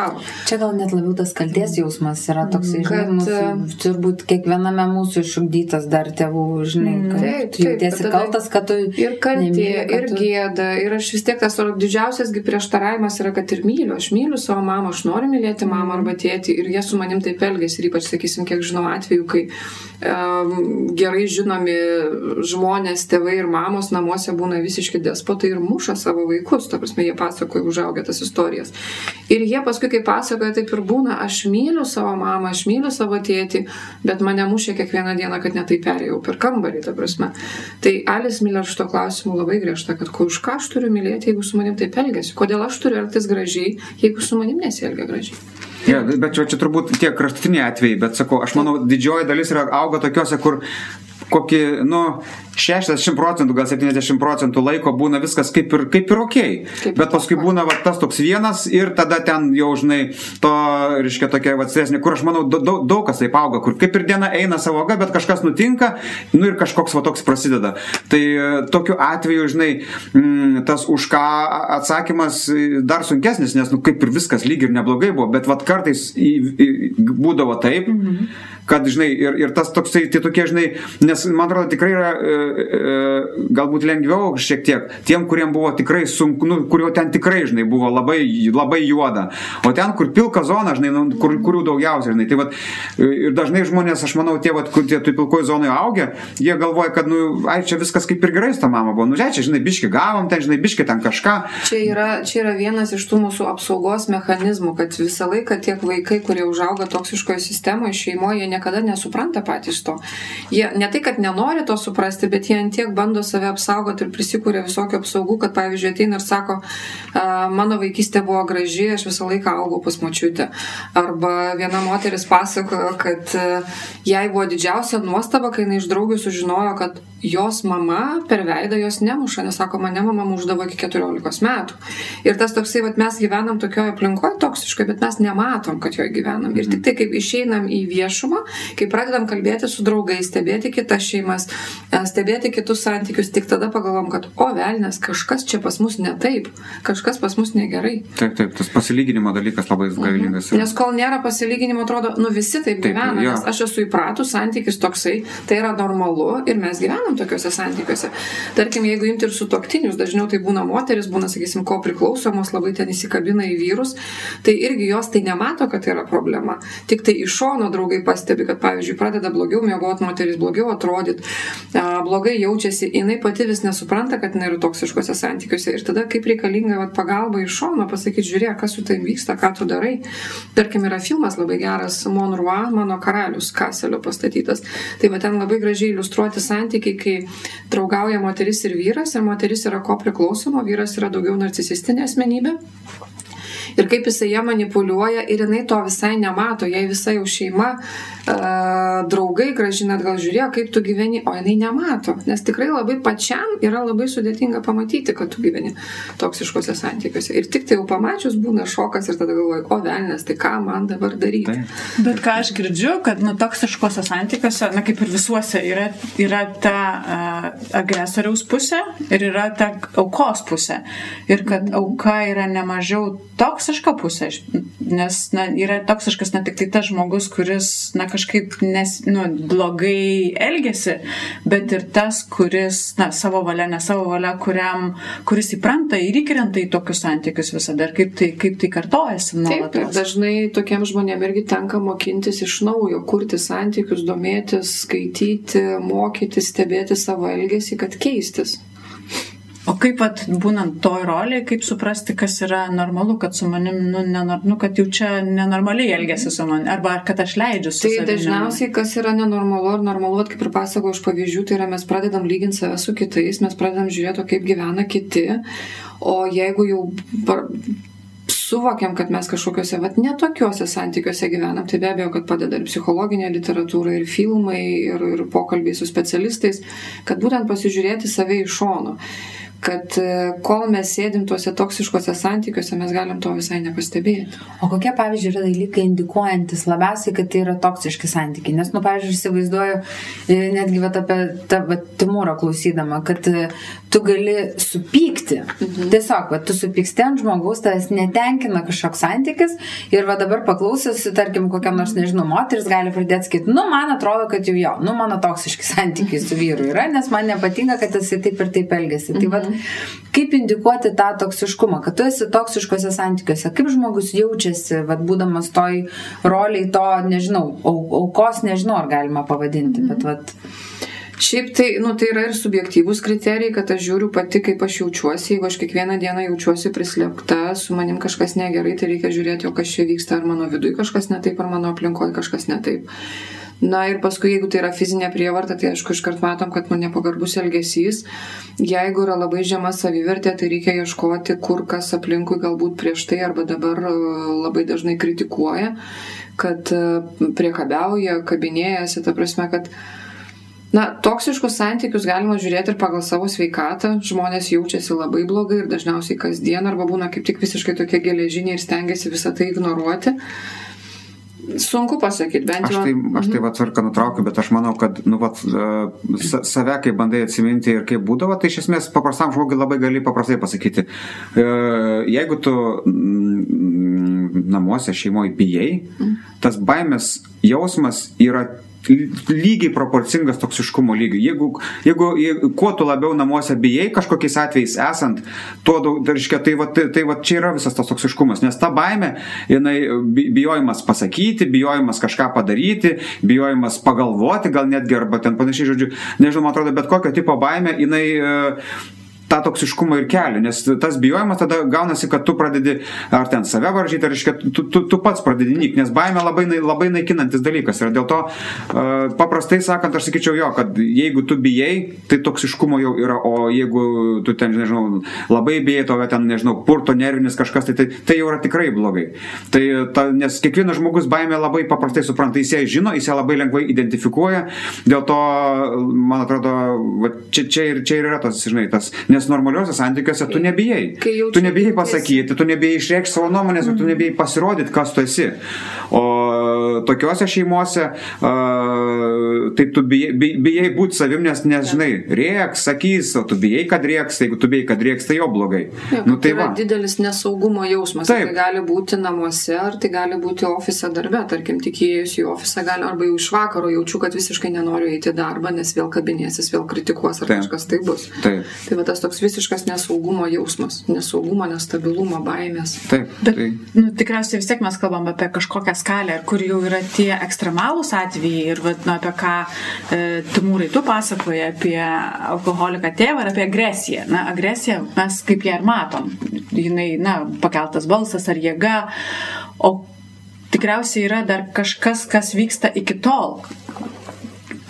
Čia gal net labiau tas kalties jausmas yra toks, mm, kad mūsų, e, turbūt kiekviename mūsų išugdytas dar tėvų, žinai, mm, kad taip, tu jautiesi kaltas, kad tu... Ir kaltė, ir tu... gėda, ir aš vis tiek tas didžiausias prieštaravimas yra, kad ir myliu, aš myliu savo mamą, aš noriu mylėti mamą arba tėtį ir jie su manim taip elgesi ir ypač, sakysim, kiek žinau atveju, kai um, gerai žinomi žmonės, tėvai ir mamos namuose būna visiški despotai ir muša savo vaikus, ta prasme, jie pasakoja užaugę tas istorijas. Ir jie paskui, kai pasakoja, taip ir būna, aš myliu savo mamą, aš myliu savo tėtį, bet mane mušia kiekvieną dieną, kad netai perėjau per kambarį, ta prasme. Tai Alice Miller šito klausimu labai griežta, kad už ką aš turiu mylėti, jeigu su manim taip elgesi, kodėl aš turiu elgtis gražiai, jeigu su manim nesielgia gražiai. Ja, bet čia, čia turbūt tie kraštutiniai atvejai, bet sakau, aš manau, didžioji dalis yra auga tokiuose, kur kokį, nu, 60 procentų, gal 70 procentų laiko būna viskas kaip ir, kaip ir ok. Kaip bet paskui būna va, tas toks vienas ir tada ten jau, žinai, to, reiškia, tokia vatsesnė, kur aš manau, daug, daug, kas taip auga, kur kaip ir diena eina savo ga, bet kažkas nutinka, nu ir kažkoks va toks prasideda. Tai e, tokiu atveju, žinai, mm, tas už ką atsakymas dar sunkesnis, nes, nu, kaip ir viskas lyg ir neblogai buvo, bet va kartais į, į, būdavo taip, mhm. kad, žinai, ir, ir tas toksai, tai tokie, žinai, nes man atrodo tikrai yra e, e, galbūt lengviau šiek tiek tiem, kuriem buvo tikrai sunku, nu, kurio ten tikrai, žinai, buvo labai, labai juoda. O ten, kur pilka zona, žinai, nu, kur, kurių daugiausiai, žinai. Tai vat, ir dažnai žmonės, aš manau, tie, vat, kur tie tu pilkoji zonai augia, jie galvoja, kad, nu, ai, čia viskas kaip ir gerai su ta mama buvo. Nu, čia, žinai, biški gavom, ten, žinai, biški ten kažką. Čia yra, čia yra vienas iš tų mūsų apsaugos mechanizmų, kad visą laiką tiek vaikai, kurie užauga toksiškoje sistemoje, šeimoje, jie niekada nesupranta patys to. Jie ne tai, kad nenori to suprasti, bet jie ant tiek bando save apsaugoti ir prisikūrė visokių apsaugų, kad pavyzdžiui ateina ir sako, mano vaikystė buvo graži, aš visą laiką augau pas močiutę. Arba viena moteris pasakojo, kad jai buvo didžiausia nuostaba, kai jinai iš draugių sužinojo, kad jos mama per veidą jos nemuša, nes sako, mane mama muždavo iki 14 metų. Ir tas toksai, vat, mes gyvenam tokioje aplinkoje toksiškai, bet mes nematom, kad joje gyvenam. Ir tik tai, kaip išeinam į viešumą, kai pradedam kalbėti su draugais, stebėti kitas šeimas, e, stebėti kitus santykius, tik tada pagalvom, kad, o velnės, kažkas čia pas mus ne taip, kažkas pas mus negerai. Taip, taip, tas pasilyginimo dalykas labai mhm. galingas. Mhm. Nes kol nėra pasilyginimo, atrodo, nu visi taip, taip gyvena, jo. nes aš esu įpratus, santykis toksai, tai yra normalu ir mes gyvenam gyvenam tokiuose santykiuose. Tarkim, jeigu imti ir su toktinius, dažniau tai būna moteris, būna, sakysim, ko priklausomos, labai ten įsikabina į vyrus, tai irgi jos tai nemato, kad yra problema. Tik tai iš šono draugai pastebi, kad, pavyzdžiui, pradeda blogiau miegoti moteris, blogiau atrodyti, blogai jaučiasi, jinai pati vis nesupranta, kad jinai yra toksiškose santykiuose. Ir tada kaip reikalinga vat, pagalba iš šono pasakyti, žiūrėk, kas su tavim vyksta, ką tu darai. Tarkim, yra filmas labai geras Monroe, mano karalius Kaselio pastatytas. Tai va ten labai gražiai iliustruoti santykiai, kai draugauja moteris ir vyras, ir moteris yra ko priklausoma, vyras yra daugiau narcisistinė asmenybė ir kaip jisai ją manipuliuoja ir jinai to visai nemato, jai visa jau šeima, draugai gražina atgal žiūrėjo, kaip tu gyveni, o jinai nemato, nes tikrai labai pačiam yra labai sudėtinga pamatyti, kad tu gyveni toksiškose santykiuose. Ir tik tai jau pamačius būna šokas ir tada galvoju, o velnės, tai ką man dabar daryti. Tai. Bet ką aš girdžiu, kad nu, toksiškose santykiuose, na kaip ir visuose, yra, yra ta uh, agresoriaus pusė ir yra ta aukos pusė. Ir kad auka yra nemažiau toks toksiška pusė, nes na, yra toksiškas ne tik tai tas žmogus, kuris na, kažkaip nes, nu, blogai elgesi, bet ir tas, kuris na, savo valia, ne savo valia, kuriam, kuris įpranta ir įkrenta į tokius santykius visada ir kaip tai, kaip tai kartojasi. Taip, ir dažnai tokiem žmonėm irgi tenka mokintis iš naujo, kurti santykius, domėtis, skaityti, mokytis, stebėti savo elgesį, kad keistis. O kaip pat būnant toj roliai, kaip suprasti, kas yra normalu, kad su manim, nu, nenor, nu kad jau čia nenormaliai elgesi su manim, arba kad aš leidžiu su manim. Tai dažniausiai, kas yra nenormalu ar normalu, kaip ir pasakoju iš pavyzdžių, tai yra mes pradedam lyginti save su kitais, mes pradedam žiūrėti, kaip gyvena kiti, o jeigu jau par suvokiam, kad mes kažkokiuose, vat, netokiuose santykiuose gyvenam, tai be abejo, kad padeda ir psichologinė literatūra, ir filmai, ir, ir pokalbiai su specialistais, kad būtent pasižiūrėti save iš šono kad e, kol mes sėdim tuose toksiškose santykiuose, mes galim to visai nepastebėti. O kokie, pavyzdžiui, yra dalykai indikuojantis labiausiai, kad tai yra toksiški santykiai? Nes, nu, pavyzdžiui, įsivaizduoju, e, netgi vat, apie tą Timūrą klausydama, kad e, tu gali supykti. Mhm. Tiesiog, va, tu supyksti ant žmogaus, tavęs netenkina kažkoks santykis ir va dabar paklausiusi, tarkim, kokiam nors, nežinau, moteris gali pradėti sakyti, nu, man atrodo, kad jau jo, nu, mano toksiški santykiai su vyru yra, nes man nepatinka, kad jisai taip ir taip elgesi. Mhm. Tai, va, Kaip indikuoti tą toksiškumą, kad tu esi toksiškose santykiuose, kaip žmogus jaučiasi, vad būdamas toj roliai to, nežinau, aukos nežinau, ar galima pavadinti, mm -hmm. bet vad. Šiaip tai, nu, tai yra ir subjektyvūs kriterijai, kad aš žiūriu pati, kaip aš jaučiuosi. Jeigu aš kiekvieną dieną jaučiuosi prislėpta, su manim kažkas negerai, tai reikia žiūrėti, o kas čia vyksta, ar mano viduje kažkas netaip, ar mano aplinkoje kažkas netaip. Na ir paskui, jeigu tai yra fizinė prievarta, tai aišku, iškart matom, kad man nepagarbus elgesys. Jeigu yra labai žema savivertė, tai reikia ieškoti, kur kas aplinkui galbūt prieš tai arba dabar e, labai dažnai kritikuoja, kad e, priekabiauja, kabinėjasi, ta prasme, kad Na, toksiškus santykius galima žiūrėti ir pagal savo sveikatą. Žmonės jaučiasi labai blogai ir dažniausiai kasdien arba būna kaip tik visiškai tokie geležiniai ir stengiasi visą tai ignoruoti. Sunku pasakyti, bent jau. Aš tai, aš tai mhm. va tvarką nutraukiu, bet aš manau, kad, nu, va, e, save, kai bandai atsiminti ir kaip būdavo, tai iš esmės paprastam žmogui labai gali paprastai pasakyti. E, jeigu tu mm, namuose šeimoje bijai, mhm. tas baimės jausmas yra lygiai proporcingas toksiškumo lygiui. Jeigu, jeigu, jeigu kuo tu labiau namuose bijai kažkokiais atvejais esant, tuo daug, reiškia, tai, va, tai, tai va, čia yra visas tas toksiškumas, nes ta baime, jinai bijojimas pasakyti, bijojimas kažką padaryti, bijojimas pagalvoti, gal netgi arba ten panašiai, žodžiu, nežinau, man atrodo, bet kokio tipo baime, jinai tą toksiškumą ir kelia, nes tas bijojimas tada gaunasi, kad tu pradedi ar ten save varžyti, ar iškia, tu, tu, tu pats pradedi nykti, nes baime labai, labai naikinantis dalykas. Ir dėl to uh, paprastai sakant, aš sakyčiau jo, kad jeigu tu bijai, tai toksiškumo jau yra, o jeigu tu ten, nežinau, labai bijai, to ten, nežinau, purto nervinis kažkas, tai, tai, tai jau yra tikrai blogai. Tai, ta, nes kiekvienas žmogus baimę labai paprastai supranta, jis ją žino, jis ją labai lengvai identifikuoja, dėl to, man atrodo, va, čia, čia, ir, čia ir yra tas, žinai, tas, nes nes normaliuose santykiuose tu nebijai. Tu nebijai pasakyti, tu nebijai išreikšti savo nuomonės, mm. tu nebijai pasirodyti, kas tu esi. O tokiuose šeimuose, uh, tai tu bijai, bijai būti savim, nes nežinai, rieks, sakys, o tu bijai, kad rieks, jeigu tu bijai, kad rieks, tai jo blogai. Ja, nu, tai yra va. didelis nesaugumo jausmas. Taip. Tai gali būti namuose, ar tai gali būti ofise darbe, tarkim, tik įėjus į ofisą, gali, arba jau iš vakaro jaučiu, kad visiškai nenoriu eiti į darbą, nes vėl kabinėsis, vėl kritikuos, ar Taip. kažkas tai bus. Taip. Tai va tas toks visiškas nesaugumo jausmas, nesaugumo, nestabilumo, baimės. Taip. Bet, tai... nu, tikriausiai vis tiek mes kalbam apie kažkokią skalę, kur jau yra tie ekstremalūs atvejai ir vat, nu, apie ką e, Timūrai tu pasakoji, apie alkoholiką tėvą ir apie agresiją. Na, agresiją mes kaip ją ir matom. Jinai, na, pakeltas balsas ar jėga. O tikriausiai yra dar kažkas, kas vyksta iki tol,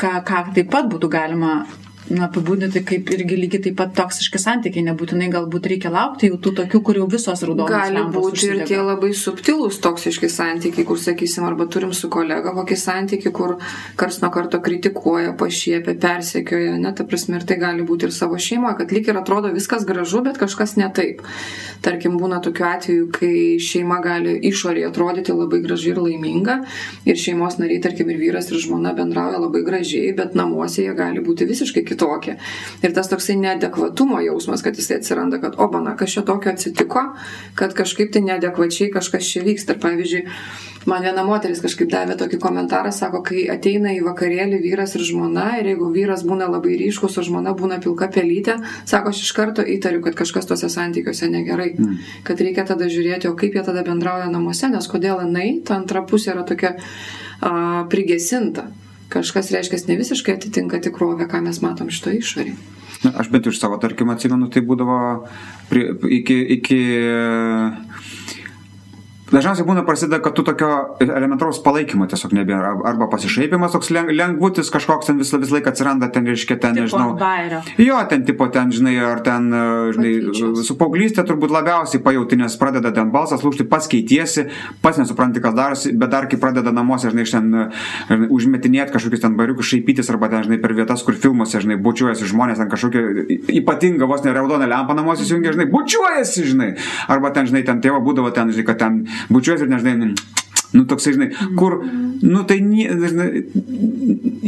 ką, ką taip pat būtų galima na, apibūdinti kaip irgi lygiai taip pat toksiški santykiai, nebūtinai galbūt reikia laukti jau tų tokių, kur jau visos raudonos. Gali būti ir tie labai subtilūs toksiški santykiai, kur sakysim, arba turim su kolega kokį santykių, kur kars nuo karto kritikuoja, pašiepia, persekioja, net, ta prasme, ir tai gali būti ir savo šeimoje, kad lyg ir atrodo viskas gražu, bet kažkas ne taip. Tarkim, būna tokių atvejų, kai šeima gali išorėje atrodyti labai gražiai ir laiminga ir šeimos nariai, tarkim, ir vyras, ir žmona bendrauja labai gražiai, bet namuose jie gali būti visiškai kitokie. Ir tas toksai neadekvatumo jausmas, kad jisai atsiranda, kad, o, bana, kas čia tokio atsitiko, kad kažkaip tai neadekvačiai kažkas čia vyksta. Ir pavyzdžiui, man viena moteris kažkaip davė tokį komentarą, sako, kai ateina į vakarėlį vyras ir žmona, ir jeigu vyras būna labai ryškus, o žmona būna pilka pelytė, sako, aš iš karto įtariu, kad kažkas tuose santykiuose negerai. Mm. Kad reikia tada žiūrėti, o kaip jie tada bendrauja namuose, nes kodėl jinai, ta antra pusė yra tokia a, prigesinta. Kažkas reiškia, ne visiškai atitinka tikrovę, ką mes matom šito išorį. Na, aš bent iš savo, tarkim, atsimenu, tai būdavo prie, iki, iki Dažniausiai būna prasideda, kad tu tokio elementaraus palaikymo tiesiog nebėra. Arba pasišaipimas toks lengvutis, kažkoks ten visą vis laiką atsiranda, ten reiškia, ten, tipo nežinau. Bairio. Jo, ten tipo, ten, žinai, ar ten, žinai, Patyčios. su paauglystė turbūt labiausiai pajauti, nes pradeda ten balsas lūšti, pats keitiesi, pats nesupranti, kas darosi, bet dar kai pradeda namuose, žinai, ten, žinai, užmetinėti kažkokius ten bariukus, šaipytis, arba ten, žinai, per vietas, kur filmuose, žinai, bučiuojasi žmonės, ten kažkokia ypatinga vos ne raudoną lempą namuose įsijungia, žinai, bučiuojasi, žinai. Arba ten, žinai, ten tėvo būdavo ten, žinai, kad ten bučiuosi ir nežinai, nu, toksai, žinai, kur, nu tai žinai,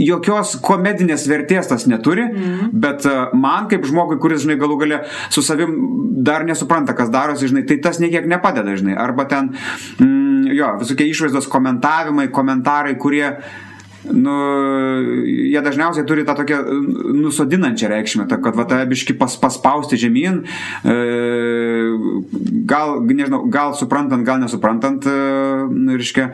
jokios komedinės vertės tas neturi, mm. bet man kaip žmogui, kuris, žinai, galų gale su savim dar nesupranta, kas darosi, žinai, tai tas niekiek nepadeda, žinai, arba ten, mm, jo, visokie išvaizdos komentavimai, komentarai, kurie nu, jie dažniausiai turi tą tokią nusodinančią reikšmę, ta, kad va, tą biški pas, paspausti žemyn, e, gal, nežinau, gal suprantant, gal nesuprantant, e, reiškia,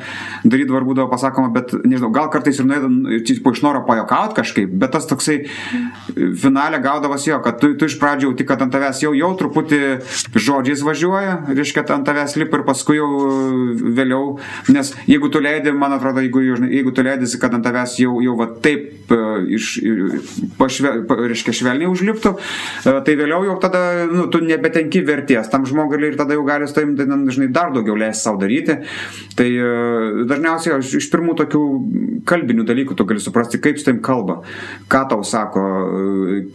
daryti var būdavo pasakoma, bet, nežinau, gal kartais ir nuėdavo iš noro pajokauti kažkaip, bet tas toksai finalė gaudavosi jo, kad tu, tu iš pradžių tik, kad ant tavęs jau, jau truputį žodžiais važiuoja, reiškia, ant tavęs lipa ir paskui jau vėliau, nes jeigu tu leidi, man atrodo, jeigu, jeigu tu leidisi, kad ant ant tavęs jau, jau va, taip e, iš, pašve, pa, reiškia, švelniai užliptų, e, tai vėliau jau tada nu, tu nebetenki vertės tam žmogui ir tada jau gali su tavim, tai, dažnai dar daugiau leisti savo daryti. Tai e, dažniausiai aš iš pirmų tokių kalbinių dalykų tu gali suprasti, kaip su tavim kalba, ką tau sako,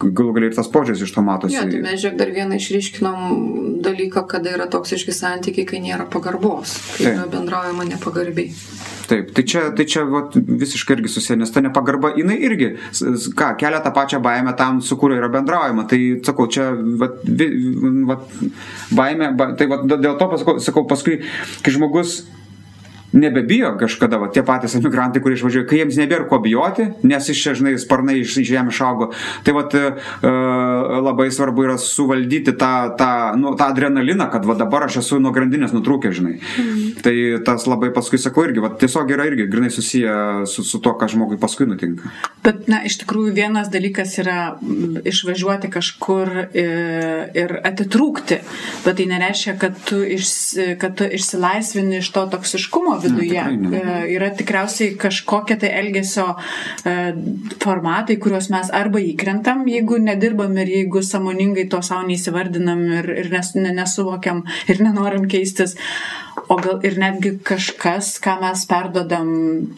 galų gali ir tas požiūris iš to matosi. Jo, tai mes žiūrėk dar vieną išryškinom dalyką, kada yra toksiški santykiai, kai nėra pagarbos, kai yra bendraujama nepagarbiai. Taip, tai čia, tai čia vat, visiškai irgi susiję, nes ta nepagarba, jinai irgi, ką, kelia tą pačią baimę tam, su kuriuo yra bendraujama. Tai sakau, čia vat, vat, baimė, ba, tai vat, dėl to pasakau, sakau, paskui, kai žmogus nebebijo kažkada, va, tie patys emigrantai, kurie išvažiuoja, kai jiems nebėra ko bijoti, nes iš čia, žinai, sparnai iš žemės išaugo. Tai va, e, labai svarbu yra suvaldyti tą, tą, nu, tą adrenaliną, kad va, dabar aš esu nuo grandinės nutrūkęs, žinai. Mm. Tai tas labai paskui sakau irgi, va, tiesiog yra irgi grinai susiję su, su to, kas žmogui paskui nutinka. Bet, na, iš tikrųjų vienas dalykas yra išvažiuoti kažkur ir, e, ir atitrūkti, bet tai nereiškia, kad tu, iš, kad tu išsilaisvini iš to toksiškumo viduje. Ne, ne. E, yra tikriausiai kažkokie tai elgesio e, formatai, kuriuos mes arba įkrentam, jeigu nedirbam ir jeigu samoningai to savo neįsivardinam ir, ir nes, nesuvokiam ir nenorim keistis o gal ir netgi kažkas, ką mes perdodam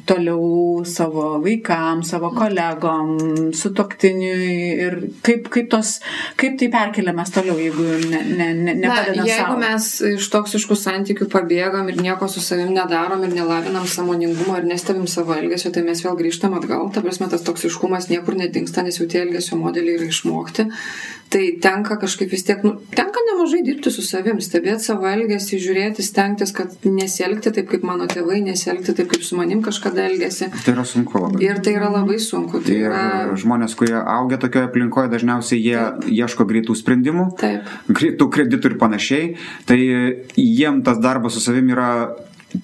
toliau savo vaikams, savo kolegom, sutoktiniui ir kaip, kaip, tos, kaip tai perkeliamas toliau, jeigu ne, ne, ne, nepadedam. Na, jeigu savo. mes iš toksiškų santykių pabėgam ir nieko su savim nedarom ir nelavinam samoningumo ir nestebim savo elgesio, tai mes vėl grįžtam atgal. Ta prasme, tas toksiškumas niekur nedingsta, nes jau tie elgesio modeliai yra išmokti tai tenka kažkaip vis tiek, nu, tenka nemažai dirbti su savim, stebėti savo elgesį, žiūrėti, stengtis, kad nesielgti taip, kaip mano tėvai, nesielgti taip, kaip su manim kažkada elgesi. Tai yra sunku labai. Ir tai yra labai sunku. Tai yra... Žmonės, kurie augia tokioje aplinkoje, dažniausiai jie taip. ieško greitų sprendimų, taip. greitų kreditų ir panašiai, tai jiem tas darbas su savim yra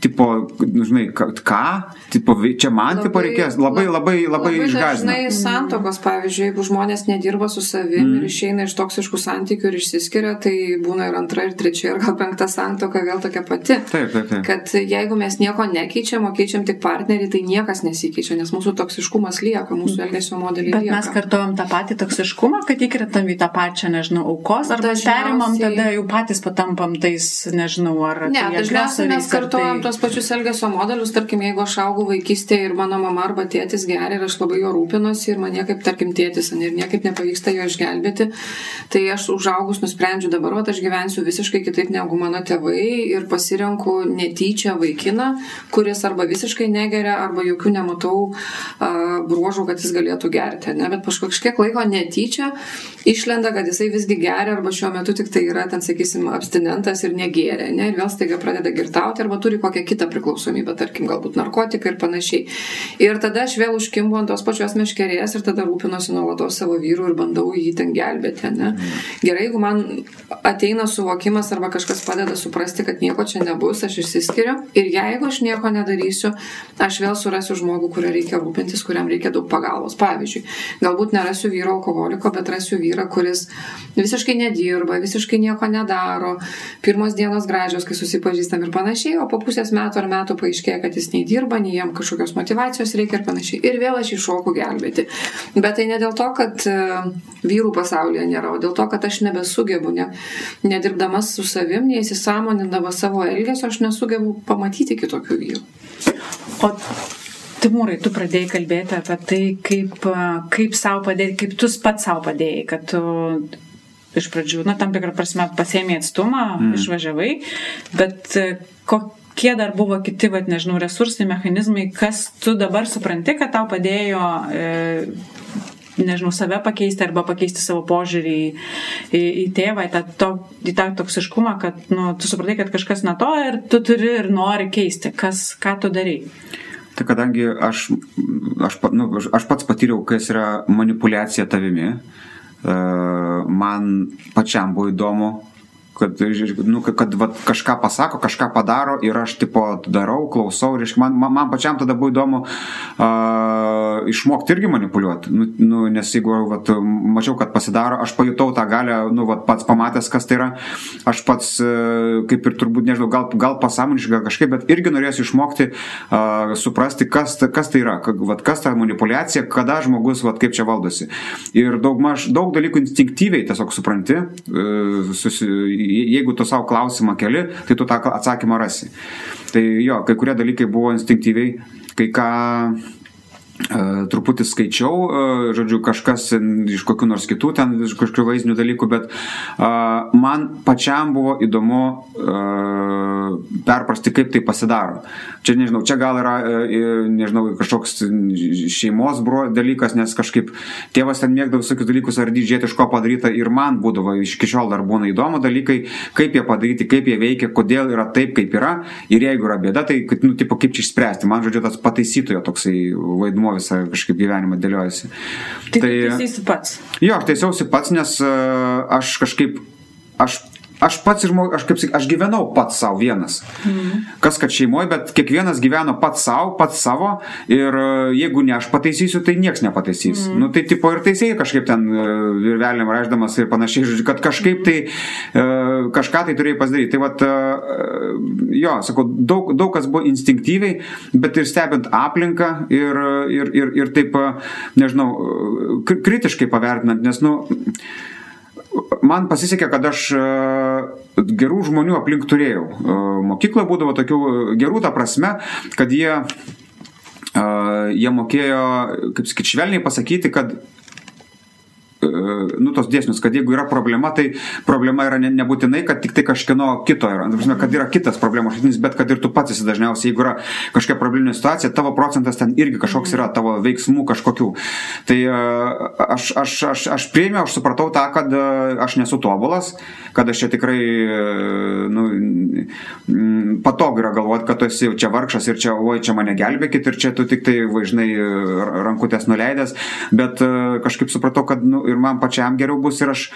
tipo, nu, žinai, kad ką, tipo, čia man, tipo, reikės labai, labai, labai išgažinti. Dažnai santokos, pavyzdžiui, jeigu žmonės nedirba su savimi mm. ir išeina iš toksiškų santykių ir išsiskiria, tai būna ir antra, ir trečia, ir gal penkta santoka vėl tokia pati. Taip, taip, taip. Kad jeigu mes nieko nekeičiam, o keičiam tik partnerį, tai niekas nesikeičia, nes mūsų toksiškumas lieka, mūsų elgesio modeliai Bet lieka. mes kartuojam tą patį toksiškumą, kad įkretam į tą pačią, nežinau, aukos, arba Dažniausiai- perimam, tada jau patys patampam tais, nežinau, ar... Ne, tai dažniausiai mes ar kartuojam tai- tos pačius elgesio modelius, tarkim, jeigu aš augau vaikystėje ir mano mama arba tėtis geria ir aš labai jo rūpinuosi ir man niekaip, tarkim, tėtis ir niekaip nepavyksta jo išgelbėti, tai aš užaugus nusprendžiu dabar, o aš gyvensiu visiškai kitaip negu mano tėvai ir pasirenku netyčia vaikiną, kuris arba visiškai negeria, arba jokių nematau uh, bruožų, kad jis galėtų gerti, ne? bet kažkiek laiko netyčia išlenda, kad jisai visgi geria arba šiuo metu tik tai yra, ten sakysim, abstinentas ir negėrė, ne? ir vėl staiga pradeda girtauti arba turi kokią kitą priklausomybę, tarkim, galbūt narkotikai ir panašiai. Ir tada aš vėl užkimbu ant tos pačios meškerės ir tada rūpinuosi nuolatos savo vyru ir bandau jį ten gelbėti. Ne? Gerai, jeigu man ateina suvokimas arba kažkas padeda suprasti, kad nieko čia nebus, aš išsiskiriu. Ir jeigu aš nieko nedarysiu, aš vėl surasiu žmogų, kurio reikia rūpintis, kuriam reikia daug pagalbos. Pavyzdžiui, galbūt nerasiu vyro alkoholiko, bet rasiu vyrą, kuris visiškai nedirba, visiškai nieko nedaro. Pirmos dienos gražios, kai susipažįstam ir panašiai, o po pusės metų ar metų paaiškėja, kad jis nei dirba, nei jam kažkokios motivacijos reikia ir panašiai. Ir vėl aš iššoku gelbėti. Bet tai ne dėl to, kad e, vyrų pasaulyje nėra, o dėl to, kad aš nebesugebu, ne, nedirbdamas su savim, neįsisamonindamas savo elgesio, aš nesugebu pamatyti kitokių vyrų. O Timūrai, tu pradėjai kalbėti apie tai, kaip, kaip savo padėti, kaip tu pats savo padėjai, kad tu iš pradžių, na, tam tikrą prasme pasėmė atstumą, mm. išvažiavai, bet e, kokie dar buvo kiti, vad nežinau, resursai, mechanizmai, kas tu dabar supranti, kad tau padėjo, e, nežinau, save pakeisti arba pakeisti savo požiūrį į, į, į tėvą, į tą, to, į tą toksiškumą, kad nu, tu supratai, kad kažkas ne to ir tu turi ir nori keisti, kas, ką tu darai. Tai kadangi aš, aš, nu, aš pats patyriau, kas yra manipulacija tavimi, e, man pačiam buvo įdomu, kad, nu, kad, kad vat, kažką pasako, kažką padaro ir aš tipo darau, klausau ir iš- man, man, man pačiam tada buvo įdomu uh, išmokti irgi manipuliuoti. Nu, nu, nes jeigu vat, mačiau, kad pasidaro, aš pajutau tą galę, nu, vat, pats pamatęs, kas tai yra, aš pats uh, kaip ir turbūt, nežinau, gal, gal pasąmoniškai, kažkaip, bet irgi norėsiu išmokti uh, suprasti, kas, kas tai yra, ka- vat, kas ta manipulacija, kada žmogus, vat, kaip čia valdosi. Ir daug, maž, daug dalykų instinktyviai tiesiog supranti, uh, susi, jeigu tu savo klausimą keli, tai tu tą atsakymą rasi. Tai jo, kai kurie dalykai buvo instinktyviai, kai ką truputį skaičiau, uh, žodžiu, kažkas iš kokių nors kitų ten iš kažkokių vaizdinių dalykų, bet uh, man pačiam buvo įdomu uh, perprasti, kaip tai pasidaro. Čia nežinau, čia gal yra, nežinau, kažkoks šeimos bro dalykas, nes kažkaip tėvas ten mėgdavo visokius dalykus ar didžiai iš ko padaryta ir man būdavo iki šiol dar būna įdomu dalykai, kaip jie padaryti, kaip jie veikia, kodėl yra taip, kaip yra ir jeigu yra bėda, tai nu, tipo, kaip čia išspręsti. Man, žodžiu, tas pataisytojo toksai vaidmuo visą kažkaip gyvenimą dėliojasi. Tai, tai teisėsi pats. Jo, teisiausi pats, nes uh, aš kažkaip, aš, aš pats ir, mo- aš kaip sakyt, aš gyvenau pats savo vienas. Mm. Kas kad šeimoje, bet kiekvienas gyveno pats savo, pats savo ir uh, jeigu ne aš pataisysiu, tai niekas nepataisys. Mm. Nu, tai tipo ir teisėjai kažkaip ten uh, virvelėm raždamas ir panašiai, žodžiu, kad kažkaip tai uh, kažką tai turėjai pasidaryti. Tai vat, jo, sakau, daug, daug kas buvo instinktyviai, bet ir stebint aplinką ir, ir, ir, ir taip, nežinau, kri- kritiškai pavertinant, nes, nu, man pasisekė, kad aš e, gerų žmonių aplink turėjau. E, Mokykloje būdavo tokių e, gerų tą prasme, kad jie, jie mokėjo, kaip sakyt, švelniai pasakyti, kad nu, tos dėsnius, kad jeigu yra problema, tai problema yra ne, nebūtinai, kad tik tai kažkieno kito yra, prasme, kad yra kitas problemos šaltinis, bet kad ir tu pats esi dažniausiai, jeigu yra kažkokia probleminė situacija, tavo procentas ten irgi kažkoks yra, tavo veiksmų kažkokių. Tai e, aš, aš, aš, aš priėmiau, aš supratau tą, kad e, aš nesu tobulas, kad aš čia tikrai e, nu, patogu yra galvoti, kad tu esi čia vargšas ir čia, oi, čia mane gelbėkit ir čia tu tik tai važinai rankutės nuleidęs, bet e, kažkaip supratau, kad nu, ir man pačiam geriau bus ir aš,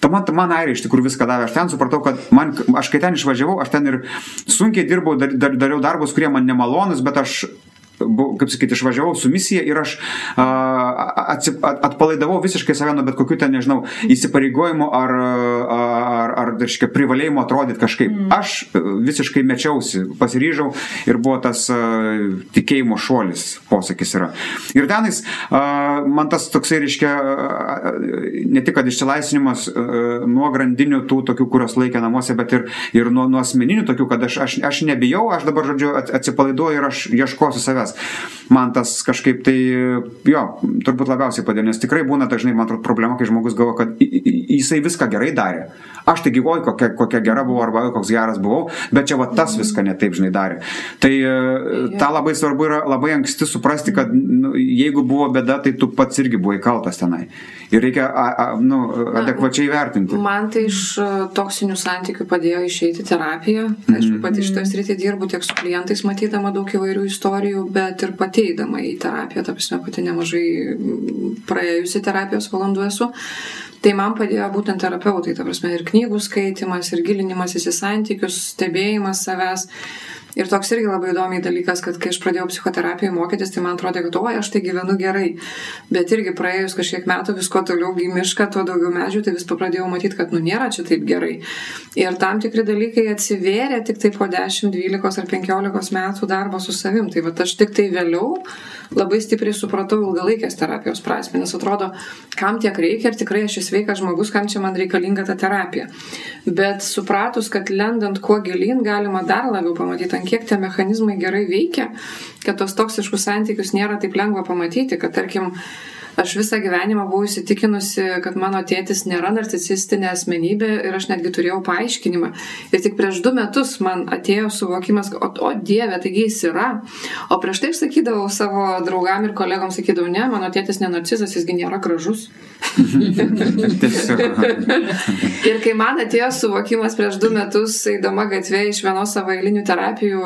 ta man, ta man airiai iš tikrųjų viską davė, aš ten supratau, kad man, aš kai ten išvažiavau, aš ten ir sunkiai dirbau, dar, dar, dariau darbus, kurie man nemalonus, bet aš kaip sakyti, išvažiavau su misija ir aš a, atsip, at, atpalaidavau visiškai save nuo bet kokių ten, nežinau, įsipareigojimų ar, ar, ar reiškia, privalėjimo atrodyti kažkaip. Mm. Aš visiškai mečiausi, pasiryžau ir buvo tas a, tikėjimo šuolis, posakis yra. Ir tenais a, man tas toksai, reiškia, a, ne tik, kad išsilaisvinimas a, nuo grandinių tų tokių, kurios laikė namuose, bet ir, ir nuo, nuo asmeninių tokių, kad aš, aš, aš nebijau, aš dabar, žodžiu, atsipalaiduoju ir aš ieškosiu savęs savęs. Man tas kažkaip tai, jo, turbūt labiausiai padėjo, nes tikrai būna dažnai, man atrodo, problema, kai žmogus galvo, kad jisai viską gerai darė. Aš tai gyvoju, kokia, kokia gera buvau, arba koks geras buvau, bet čia va tas viską netaip, žinai, darė. Tai yeah. tą labai svarbu yra labai anksti suprasti, kad nu, jeigu buvo bėda, tai tu pats irgi buvai kaltas tenai. Ir reikia a, a, nu, adekvačiai vertinti. Man tai iš toksinių santykių padėjo išeiti terapiją. Tai aš pati iš tos rytį dirbu tiek su klientais, matydama daug įvairių istorijų, bet ir pateidama į terapiją, ta prasme, pati nemažai praėjusi terapijos valandų esu. Tai man padėjo būtent terapeutai, ta prasme, ir knygų skaitimas, ir gilinimas į santykius, stebėjimas savęs. Ir toks irgi labai įdomiai dalykas, kad kai aš pradėjau psichoterapiją mokytis, tai man atrodė, kad oi, aš tai gyvenu gerai. Bet irgi praėjus kažkiek metų vis kuo toliau į mišką, tuo daugiau medžių, tai vis pradėjau matyti, kad nu nėra čia taip gerai. Ir tam tikri dalykai atsivėrė tik tai po 10, 12 ar 15 metų darbo su savim. Tai va aš tik tai vėliau labai stipriai supratau ilgalaikės terapijos prasme, nes atrodo, kam tiek reikia ir tikrai aš esu sveikas žmogus, kam čia man reikalinga ta terapija. Bet supratus, kad lendant kuo gilin galima dar labiau pamatyti, ant kiek tie mechanizmai gerai veikia, kad tos toksiškus santykius nėra taip lengva pamatyti, kad tarkim, Aš visą gyvenimą buvau įsitikinusi, kad mano tėtis nėra narcisistinė asmenybė ir aš netgi turėjau paaiškinimą. Ir tik prieš du metus man atėjo suvokimas, o, o Dieve, taigi jis yra. O prieš tai aš sakydavau savo draugam ir kolegom, sakydavau, ne, mano tėtis ne narcizas, jisgi nėra gražus. ir kai man atėjo suvokimas prieš du metus, eidama gatvė iš vienos savo eilinių terapijų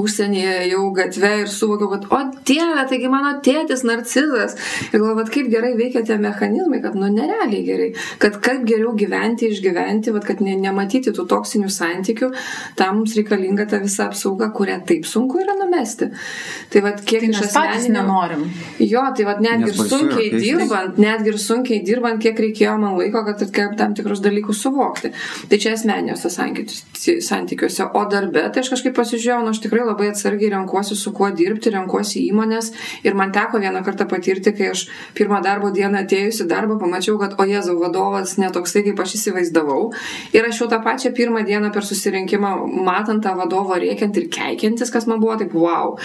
užsienyje jau gatve ir suvokiau, kad, o dieve, taigi mano tėtis narcizas. Ir galvoju, kaip gerai veikia tie mechanizmai, kad, nu, nerealiai gerai. Kad kaip geriau gyventi, išgyventi, vat, kad ne, nematyti tų toksinių santykių, tam mums reikalinga ta visa apsauga, kurią taip sunku yra numesti. Tai vad, kiek tai iš asmeninio... nenorim. Jo, tai vad, netgi ir sunkiai dirbant, netgi ir sunkiai dirbant, kiek reikėjo man laiko, kad tam tikrus dalykus suvokti. Tai čia asmeniniuose santykiuose. O darbe, tai aš kažkaip pasižiūrėjau, nu, aš tikrai labai atsargiai renkuosi su kuo dirbti, renkuosi įmonės ir man teko vieną kartą patirti, kai aš pirmą darbo dieną atėjusi darbą pamačiau, kad o Jėzau vadovas netoksai, kaip aš įsivaizdavau. Ir aš jau tą pačią pirmą dieną per susirinkimą, matant tą vadovą rėkiant ir keikiantis, kas man buvo taip, wow.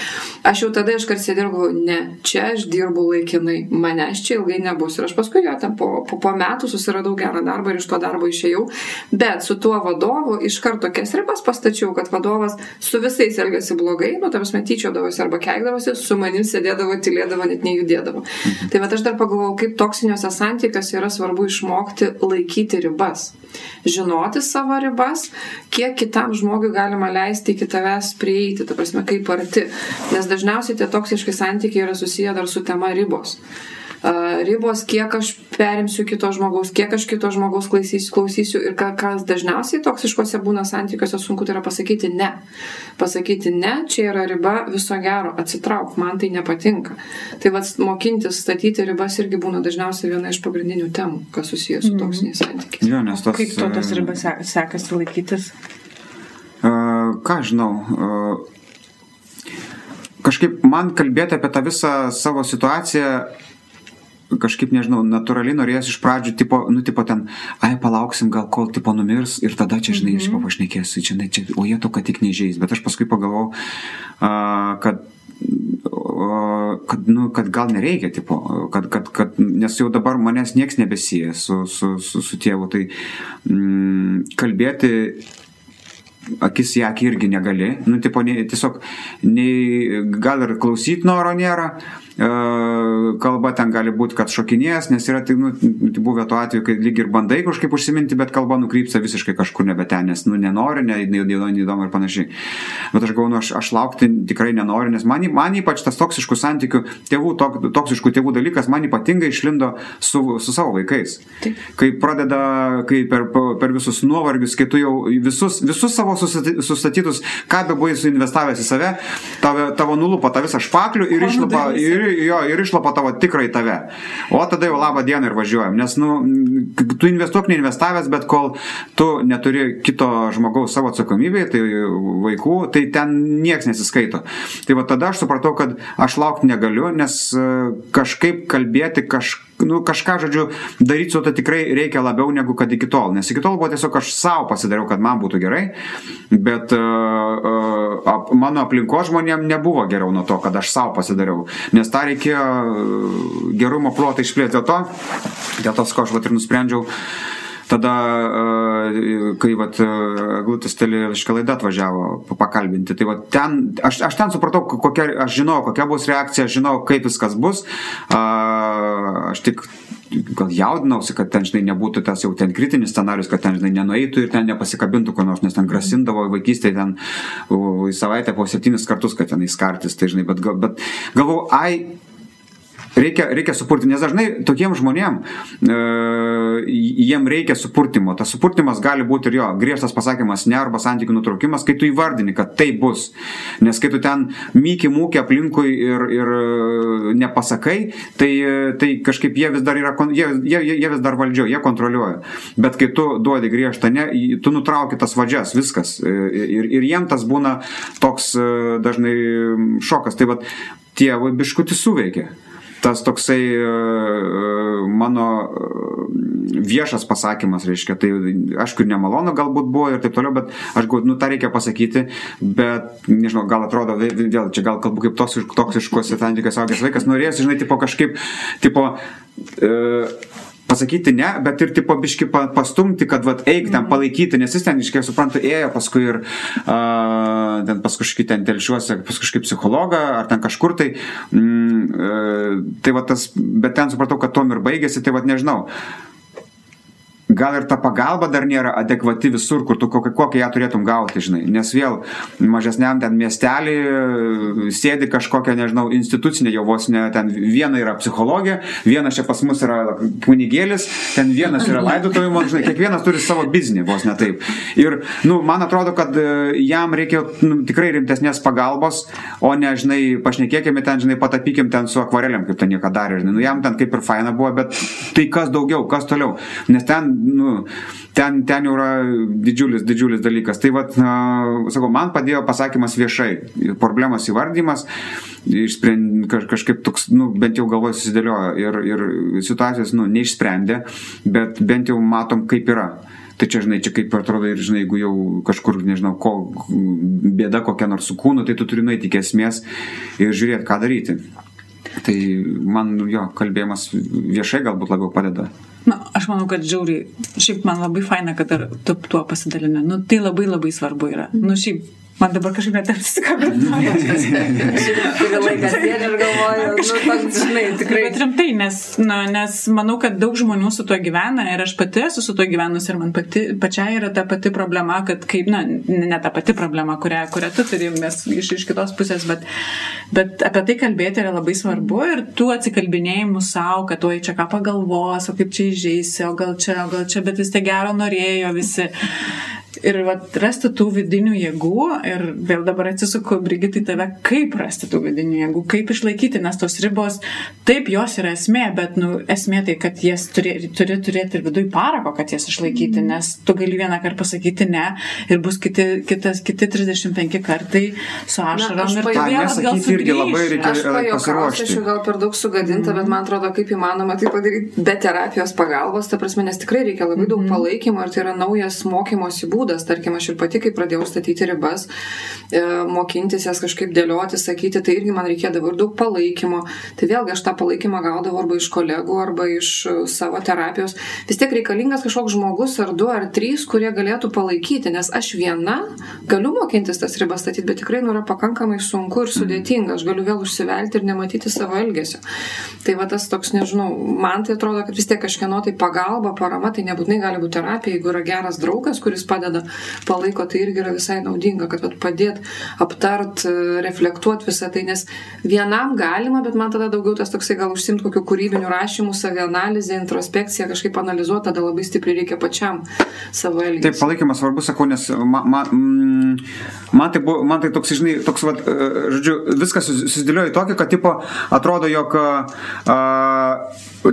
Aš jau tada iškart sėdėjau, ne, čia aš dirbu laikinai, manęs čia ilgai nebus. Ir aš paskui jo ten po, po, po metų susiradau gerą darbą ir iš to darbo išėjau. Bet su tuo vadovu iš karto tokias ribas pastačiau, kad vadovas su visais elgėsi elgėsi blogai, nu, tam mes tyčiodavosi arba keikdavosi, su manim sėdėdavo, tylėdavo, net nejudėdavo. Mhm. Tai bet aš dar pagalvojau, kaip toksiniuose santykiuose yra svarbu išmokti laikyti ribas. Žinoti savo ribas, kiek kitam žmogui galima leisti iki tavęs prieiti, ta prasme, kaip arti. Nes dažniausiai tie toksiški santykiai yra susiję dar su tema ribos ribos, kiek aš perimsiu kito žmogaus, kiek aš kito žmogaus klausysiu, klausysiu ir kas dažniausiai toksiškose būna santykiuose sunku tai yra pasakyti ne. Pasakyti ne, čia yra riba viso gero, atsitrauk, man tai nepatinka. Tai vad mokintis statyti ribas irgi būna dažniausiai viena iš pagrindinių temų, kas susijęs su mhm. toksiniais santykiais. Jo, tos, Kaip to tas ribas sekasi laikytis? Uh, ką žinau. Uh, kažkaip man kalbėti apie tą visą savo situaciją kažkaip, nežinau, natūraliai norėjęs iš pradžių, tipo, nu, tipo ten, ai, palauksim, gal kol, tipo, numirs ir tada čia, žinai, mm -hmm. pašnekėsiu, čia, čia, o jie to, kad tik nežais. Bet aš paskui pagalvojau, uh, kad kad, nu, kad gal nereikia, tipo, kad, kad, kad, nes jau dabar manęs nieks nebesieja su, su, su, su tėvu, tai mm, kalbėti akis į akį irgi negali, nu, tipo, ne, tiesiog nei, gal ir klausyti noro nėra, kalba ten gali būti, kad šokinės, nes yra tai, nu, buvę tuo atveju, kai lyg ir bandai kažkaip užsiminti, bet kalba nukrypsta visiškai kažkur nebe ten, nes, nu, nenori, neįdomu ne, ne, ir panašiai. Bet aš galvoju, nu, aš, aš laukti tikrai nenoriu, nes man, man ypač tas toksiškų santykių, tėvų, tok, toksiškų tėvų dalykas man ypatingai išlindo su, su savo vaikais. Taip. Kai pradeda, kai per, per visus nuovargius, kai tu jau visus, visus savo sustatytus, ką be buvai suinvestavęs į save, tave, tavo nulupa tą visą špaklių ir išlapa, ir, jo, ir išlapa tavo tikrai tave. O tada jau labą dieną ir važiuojam. Nes, nu, tu investuok neinvestavęs, bet kol tu neturi kito žmogaus savo atsakomybėje, tai vaikų, tai ten niekas nesiskaito. Tai va tada aš supratau, kad aš laukti negaliu, nes e, kažkaip kalbėti kažkaip nu, kažką, žodžiu, daryti su to tikrai reikia labiau negu kad iki tol. Nes iki tol buvo tiesiog aš savo pasidariau, kad man būtų gerai, bet uh, uh, mano aplinko žmonėm nebuvo geriau nuo to, kad aš savo pasidariau. Nes tą reikėjo gerumo plotą išplėti dėl to, dėl to, ko aš vat ir nusprendžiau. Tada, kai vat, Glutis Telėviška laida atvažiavo pakalbinti, tai vat, ten, aš, aš ten supratau, kokia, aš žinau, kokia bus reakcija, aš žinau, kaip viskas bus. Aš tik gal jaudinausi, kad ten, žinai, nebūtų tas jau ten kritinis scenarius, kad ten, žinai, nenueitų ir ten nepasikabintų ko nors, nes ten grasindavo vaikystėje ten į savaitę po septynis kartus, kad ten įskartis, tai, žinai, bet, bet galvau, ai, Reikia, reikia supurti, nes dažnai tokiem žmonėm e, jiem reikia supurtimo. Tas supurtimas gali būti ir jo griežtas pasakymas ne arba santykių nutraukimas, kai tu įvardini, kad tai bus. Nes kai tu ten myki mūkė aplinkui ir, ir nepasakai, tai, tai kažkaip jie vis dar yra, jie, jie, jie vis dar valdžio, jie kontroliuoja. Bet kai tu duodi griežtą ne, tu nutrauki tas vadžias, viskas. Ir, ir jiem tas būna toks e, dažnai šokas. Tai vad tie biškutis suveikia tas toksai e, e, mano e, viešas pasakymas, reiškia, tai aišku nemalonu galbūt buvo ir taip toliau, bet aš galvoju, nu tą reikia pasakyti, bet, nežinau, gal atrodo, vėl čia gal kalbu kaip toksiškos santykios augęs vaikas, norėjęs, žinai, tipo kažkaip, tipo, e, pasakyti ne, bet ir tipo biški pastumti, kad vat eik ten mhm. palaikyti, nes jis ten, iškiek suprantu, ėjo paskui ir uh, ten pas kažkokį ten telšiuosi, pas kažkokį psichologą ar ten kažkur tai. Mm, uh, tai va tas, bet ten supratau, kad tom ir baigėsi, tai va nežinau. Uh, gal ir ta pagalba dar nėra adekvati visur, kur tu kokią, kokią ją turėtum gauti, žinai. Nes vėl mažesniam ten miestelį e, sėdi kažkokia, nežinau, institucinė jau vos ne, ten viena yra psichologija, vienas čia pas mus yra kunigėlis, ten vienas yra laidotuvimo, žinai, kiekvienas turi savo biznį, vos ne taip. Ir, nu, man atrodo, kad e, jam reikia nu, tikrai rimtesnės pagalbos, o ne, žinai, pašnekėkime ten, žinai, patapykim ten su akvarelėm, kaip ten niekada darė, žinai. Nu, jam ten kaip ir faina buvo, bet tai kas daugiau, kas toliau. Nes ten nu, ten, ten jau yra didžiulis, didžiulis dalykas. Tai vad, sakau, man padėjo pasakymas viešai, problemos įvardymas, išsprend, kažkaip toks, nu, bent jau galvoje susidėliojo ir, ir situacijos, nu, neišsprendė, bet bent jau matom, kaip yra. Tai čia, žinai, čia kaip atrodo ir, žinai, jeigu jau kažkur, nežinau, ko, bėda kokia nors su kūnu, tai tu turi nueiti iki esmės ir žiūrėti, ką daryti. Tai man jo kalbėjimas viešai galbūt labiau padeda. Na, aš manau, kad žiauriai, šiaip man labai faina, kad tu tuo pasidalinai. Nu, tai labai labai svarbu yra. Nu, šiaip Man dabar kažkaip net apsikabinti. Kurį laiką sėdė ir galvoju, nu, toks, žinai, tikrai. Bet rimtai, nes, na, nes manau, kad daug žmonių su tuo gyvena ir aš pati esu su tuo gyvenus ir man pati, pačiai yra ta pati problema, kad kaip, na, ne ta pati problema, kurią, kurią tu turi, mes iš, iš kitos pusės, bet, bet apie tai kalbėti yra labai svarbu ir tų atsikalbinėjimų savo, kad tuoj čia ką pagalvos, o kaip čia įžeisi, o gal čia, o gal čia, bet vis tiek gero norėjo visi ir vat, rasti tų vidinių jėgų ir vėl dabar atsisuku, Brigitai, tave, kaip rasti tų vidinių jėgų, kaip išlaikyti, nes tos ribos, taip jos yra esmė, bet nu, esmė tai, kad jas turi, turi turėti ir viduje parako, kad jas išlaikyti, nes tu gali vieną kartą pasakyti ne ir bus kiti, kitas, kiti 35 kartai su ašarom ir tu vėl atgal irgi labai reikia pasiruošti. Aš jau gal per daug sugadinta, mm. bet man atrodo, kaip įmanoma tai padaryti be terapijos pagalbos, ta prasme, nes tikrai reikia labai daug mm. palaikymo ir tai yra naujas mokymosi būdas būdas, tarkim, aš ir pati, kai pradėjau statyti ribas, e, mokintis jas kažkaip dėlioti, sakyti, tai irgi man reikėdavo ir daug palaikymo. Tai vėlgi aš tą palaikymą gaudavau arba iš kolegų, arba iš e, savo terapijos. Vis tiek reikalingas kažkoks žmogus ar du ar trys, kurie galėtų palaikyti, nes aš viena galiu mokintis tas ribas statyti, bet tikrai nu, yra pakankamai sunku ir sudėtinga. Aš galiu vėl užsivelti ir nematyti savo elgesio. Tai va tas toks, nežinau, man tai atrodo, kad vis tiek kažkieno tai pagalba, parama, tai nebūtinai gali būti terapija, jeigu yra geras draugas, kuris padeda, palaiko, tai irgi yra visai naudinga, kad padėt, aptart, reflektuot visą tai, nes vienam galima, bet man tada daugiau tas toksai gal užsimt kokiu kūrybiniu rašymu, savianalizė, introspekcija, kažkaip analizuoti, tada labai stipriai reikia pačiam savo elgesį. Taip, palaikymas svarbu, sakau, nes man, man, mm, man, tai, buvo, man tai toks, žinai, toks, vat, e, žodžiu, viskas susidėliojo į tokį, kad tipo atrodo, jog uh,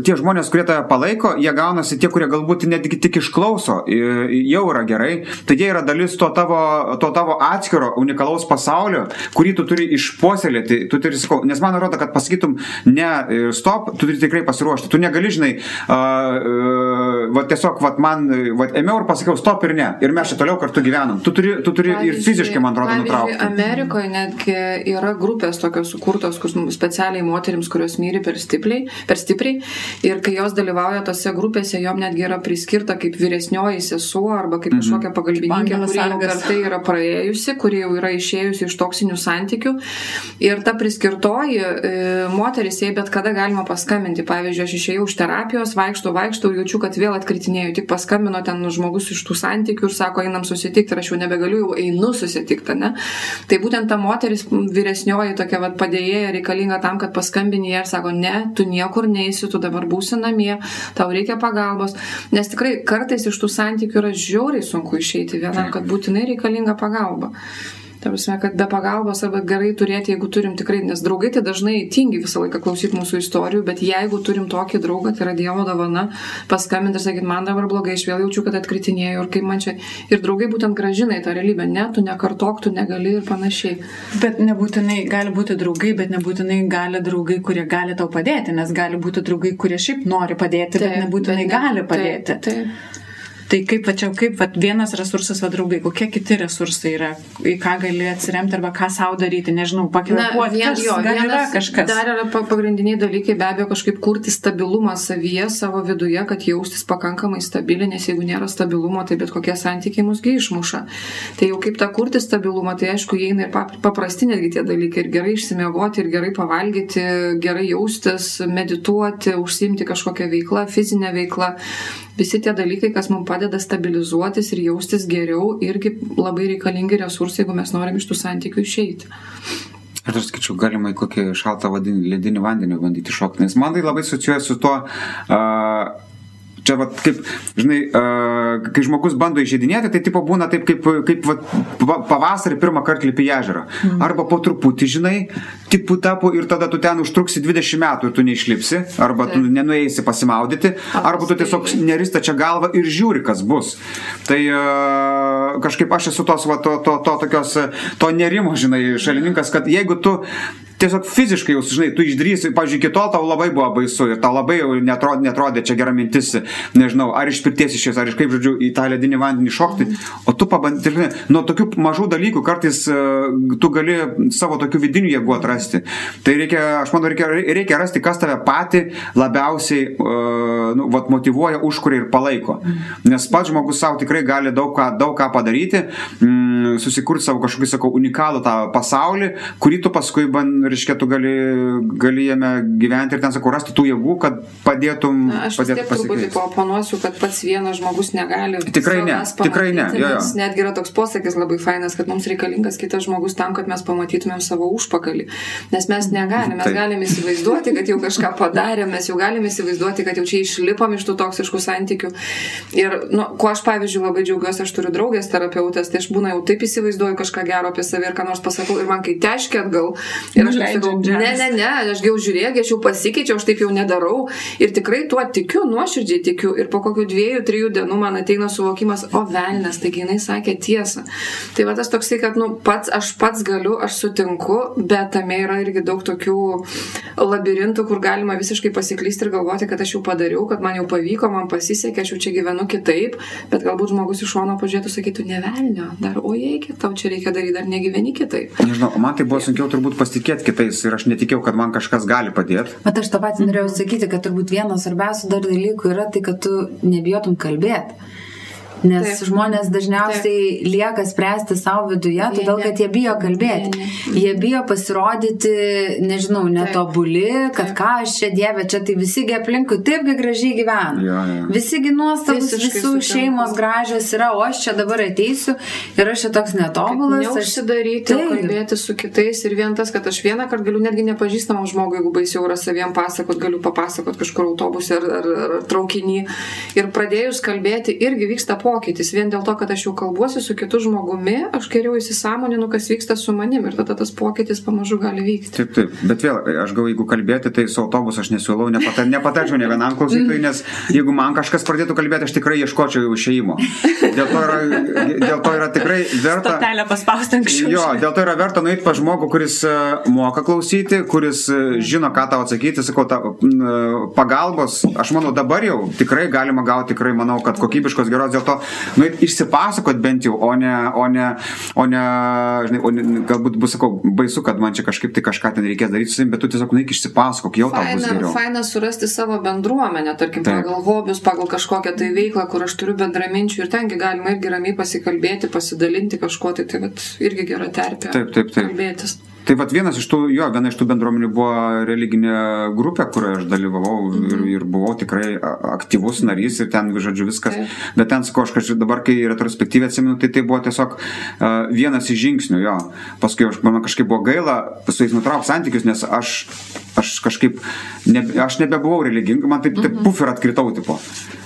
tie žmonės, kurie tave palaiko, jie gaunasi tie, kurie galbūt netgi tik išklauso, jau yra gerai, tai jie yra dalis to tavo, to tavo atskiro unikalaus pasaulio, kurį tu turi išpuoselėti, tu turi, sakau, nes man atrodo, kad pasakytum ne stop, tu turi tikrai pasiruošti, tu negali, žinai, uh, uh, va tiesiog, va man, va ėmiau ir pasakiau stop ir ne, ir mes čia toliau kartu gyvenam, tu turi, tu turi ir fiziškai, man atrodo, nutraukti. Amerikoje netgi yra grupės tokios sukurtos, kur specialiai moteriams, kurios myri per stipriai, per stipriai. Ir kai jos dalyvauja tose grupėse, jom netgi yra priskirta kaip vyresnioji sesuo arba kaip mhm. kažkokia pagalbininkė, kuri jau per tai yra praėjusi, kuri jau yra išėjusi iš toksinių santykių. Ir ta priskirtoji e, moteris, jai bet kada galima paskambinti. Pavyzdžiui, aš išėjau iš terapijos, vaikštau, vaikštau, jaučiu, kad vėl atkritinėjau, tik paskambino ten žmogus iš tų santykių ir sako, einam susitikti ir aš jau nebegaliu, jau einu susitikti, ne? Tai būtent ta moteris vyresnioji tokia vad padėjėja reikalinga tam, kad paskambinė ir sako, ne, tu niekur neįsi, tu dabar būsi namie, tau reikia pagalbos, nes tikrai kartais iš tų santykių yra žiauriai sunku išeiti vienam, kad būtinai reikalinga pagalba. Ta prasme, kad be pagalbos arba gerai turėti, jeigu turim tikrai, nes draugai tai dažnai tingi visą laiką klausyti mūsų istorijų, bet jeigu turim tokį draugą, tai yra Dievo dovana, paskambinti ir sakyti, man dabar blogai, aš vėl jaučiu, kad atkritinėjau ir kaip man čia. Ir draugai būtent gražina į tą realybę, ne, tu nekartok, tu negali ir panašiai. Bet nebūtinai gali būti draugai, bet nebūtinai gali draugai, kurie gali tau padėti, nes gali būti draugai, kurie šiaip nori padėti, taip, bet nebūtinai bet ne, gali padėti. Taip, taip. Tai kaip, va čia, kaip va, vienas resursas, va draugai, kokie kiti resursai yra, į ką gali atsiremti arba ką savo daryti, nežinau, pakvėpuoti. Vien, jo, gal yra kažkas. Dar yra pagrindiniai dalykai, be abejo, kažkaip kurti stabilumą savyje, savo viduje, kad jaustis pakankamai stabiliai, nes jeigu nėra stabilumo, tai bet kokie santykiai musgi išmuša. Tai jau kaip tą kurti stabilumą, tai aišku, įeina ir paprasti netgi tie dalykai, ir gerai išsimiegoti, ir gerai pavalgyti, gerai jaustis, medituoti, užsimti kažkokią veiklą, fizinę veiklą. Visi tie dalykai, kas mums padeda stabilizuotis ir jaustis geriau, irgi labai reikalingi resursai, jeigu mes norim iš tų santykių išeiti. Aš dar skaičiu, galima į kokį šaltą ledinį vandenį bandyti šokti, nes man tai labai susijuoja su tuo, uh, Čia, va, kaip, žinai, uh, kai žmogus bando išėdinėti, tai tipo būna taip, kaip, kaip va, pavasarį pirmą kartą lipi į ežerą. Mm. Arba po truputį, žinai, tipo tapo ir tada tu ten užtruksi 20 metų ir tu neišlipsi, arba tu nenueisi pasimaudyti, arba tu tiesiog nerista čia galva ir žiūri, kas bus. Tai uh, kažkaip aš esu tos, va, to, to, to, tokios, to nerimo, žinai, šalininkas, kad jeigu tu tiesiog fiziškai jau, žinai, tu išdrįsi, pavyzdžiui, iki tol tau labai buvo baisu ir tau labai jau netrodė, netrodė čia gera mintis, nežinau, ar iš pirties išės, ar iš kaip, žodžiu, į tą ledinį vandenį šokti, o tu pabandai, nuo tokių mažų dalykų kartais uh, tu gali savo tokių vidinių jėgų atrasti. Tai reikia, aš manau, reikia, reikia rasti, kas tave patį labiausiai, uh, nu, vat, motivuoja, užkuria ir palaiko. Nes pats žmogus savo tikrai gali daug ką, daug ką padaryti, mm, susikurti savo kažkokį, sakau, unikalų tą pasaulį, kurį tu paskui bandai reiškia, tu gali, gali jame gyventi ir ten, sakau, rasti tų jėgų, kad padėtum. Na, aš padėtum truputį paoponuosiu, kad pats vienas žmogus negali. Tikrai ne, tikrai ne. Jo, jo. Netgi yra toks posakis labai fainas, kad mums reikalingas kitas žmogus tam, kad mes pamatytumėm savo užpakalį. Nes mes negalime, mes galime įsivaizduoti, kad jau kažką padarėm, mes jau galime įsivaizduoti, kad jau čia išlipom iš tų toksiškų santykių. Ir, nu, kuo aš, pavyzdžiui, labai džiaugiuosi, aš turiu draugės terapeutės, tai aš būna jau taip įsivaizduoju kažką gero apie save ir ką nors pasakau ir man kai teškia atgal ir aš Užleidžiant ne, ne, ne, aš jau žiūrėk, aš jau pasikeičiau, aš taip jau nedarau. Ir tikrai tuo tikiu, nuoširdžiai tikiu. Ir po kokių dviejų, trijų dienų man ateina suvokimas, o velnės, taigi jinai sakė tiesą. Tai va tas toksai, kad, nu, pats, aš pats galiu, aš sutinku, bet tame yra irgi daug tokių labirintų, kur galima visiškai pasiklysti ir galvoti, kad aš jau padariau, kad man jau pavyko, man pasisekė, aš jau čia gyvenu kitaip, bet galbūt žmogus iš šono pažiūrėtų, sakytų, ne velnio, dar, o jei, tau čia reikia daryti, dar negyveni kitaip. Nežinau, man tai buvo sunkiau turbūt pasitikėti kitais ir aš netikėjau, kad man kažkas gali padėti. Bet aš tą patį norėjau sakyti, kad turbūt vienas svarbiausių dar dalykų yra tai, kad tu nebijotum kalbėti. Nes Taip. žmonės dažniausiai Taip. lieka spręsti savo viduje, Vieni. todėl kad jie bijo kalbėti. Vieni. Jie bijo pasirodyti, nežinau, netobuli, kad Taip. ką aš čia dievė, čia tai visigi aplinkui taipgi gražiai gyvena. Jo, jo. Visigi nuostabus, Visiškai visų sutinku. šeimos gražios yra, o aš čia dabar ateisiu ir aš čia toks netobulas. aš- Neužsidaryti, Taip. kalbėti su kitais ir vien tas, kad aš vieną kartą galiu netgi nepažįstamam žmogui, jeigu baisiau yra saviem pasakot, galiu papasakot kažkur autobuse ar, ar, ar traukinį. Ir pradėjus kalbėti irgi vyksta pokytis. Vien dėl to, kad aš jau kalbuosi su kitu žmogumi, aš geriau įsisamoninu, kas vyksta su manim ir tada tas pokytis pamažu gali vykti. Taip, taip. Bet vėl, aš gal jeigu kalbėti, tai su autobusu aš nesiūlau, nepata- nepatarčiau ne vienam klausytojui, nes jeigu man kažkas pradėtų kalbėti, aš tikrai ieškočiau jau išėjimo. Dėl to yra, dėl to yra tikrai verta. Stotelę paspausti anksčiau. Jo, dėl to yra verta nueiti pa žmogų, kuris e, moka klausyti, kuris e, žino, ką tau atsakyti, sakau, ta, pagalbos, aš manau, dabar jau tikrai galima gauti, tikrai manau, kad kokybiškos geros, dėl to, nu, išsipasakot bent jau, o ne, o ne, o ne, žinai, o ne, galbūt bus, sakau, baisu, kad man čia kažkaip tai kažką ten reikės daryti su savimi, bet tu tiesiog nueik išsipasakok, jau tau bus Faina, geriau. faina surasti savo bendruomenę, tarkim, Taip. Pagal hobius, pagal kažkokią tai veiklą, kur aš turiu bendraminčių ir tengi galima irgi ramiai pasikalbėti, pasidalinti kažkuo, tai tai irgi gera terpė. Taip, taip, taip. Kalbėtis. Tai vad vienas iš tų, jo, viena iš tų bendruomenių buvo religinė grupė, kurioje aš dalyvavau ir, ir buvau tikrai aktyvus narys ir ten, žodžiu, viskas. Taip. Bet ten, sakau, aš kažkaip dabar, kai retrospektyviai atsimenu, tai tai buvo tiesiog uh, vienas iš žingsnių, jo. Paskui aš, man kažkaip buvo gaila su jais nutraukti santykius, nes aš, aš kažkaip, ne, aš nebebuvau religinga, man taip, taip puf ir atkritau, tipo.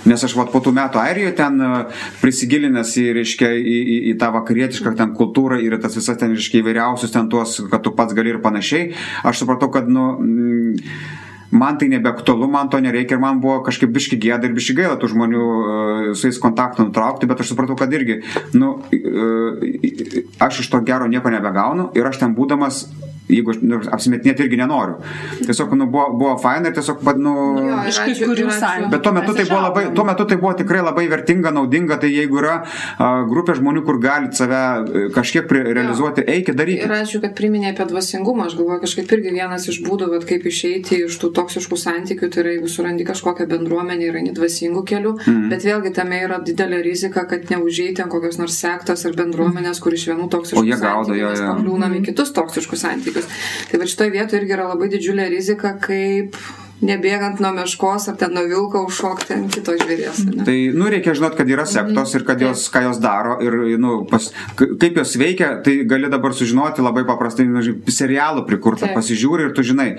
Nes aš vat, po tų metų Airijoje ten uh, prisigilinęs į, reiškia, į, į, į tą vakarietišką ten kultūrą ir tas visas ten, reiškia, įvairiausius ten tuos, kad tu pats gali ir panašiai, aš supratau, kad, nu, mm, man tai nebeaktualu, man to nereikia ir man buvo kažkaip biški gėda ir biški gaila tų žmonių e, su jais kontaktą nutraukti, bet aš supratau, kad irgi, nu, e, aš iš to gero nieko nebegaunu ir aš ten būdamas jeigu aš nu, apsimetinėti irgi nenoriu. Tiesiog, nu, buvo, buvo faina ir tiesiog, pad, nu... Jo, ir Iš kai kurių ir sąjungų. Bet tuo metu, tai buvo labai, tuo metu tai buvo tikrai labai vertinga, naudinga, tai jeigu yra a, grupė žmonių, kur galit save e, kažkiek pri- realizuoti, eikit, Ir darykit. ačiū, kad priminė apie dvasingumą. Aš galvoju, kažkaip irgi vienas iš būdų, vat, kaip išeiti iš tų toksiškų santykių, tai yra jeigu surandi kažkokią bendruomenę ir eini dvasingų kelių, mm. bet vėlgi tame yra didelė rizika, kad neužeiti ant kokios nors sektos ar bendruomenės, kur iš vienų toksiškų O jie gaudo, santykių jo, mes jo. pakliūnam į kitus toksiškus santykius. Tai va šitoje vietoje irgi yra labai didžiulė rizika, kaip nebėgant nuo meškos ar ten nuo vilko užšokti ant kito žvėries. ane? Tai, nu, reikia žinoti, kad yra sektos ir kad jos, ką jos daro ir, nu, pas, kaip jos veikia, tai gali dabar sužinoti labai paprastai, nu, serialų prikurta, Taip. pasižiūri ir tu žinai.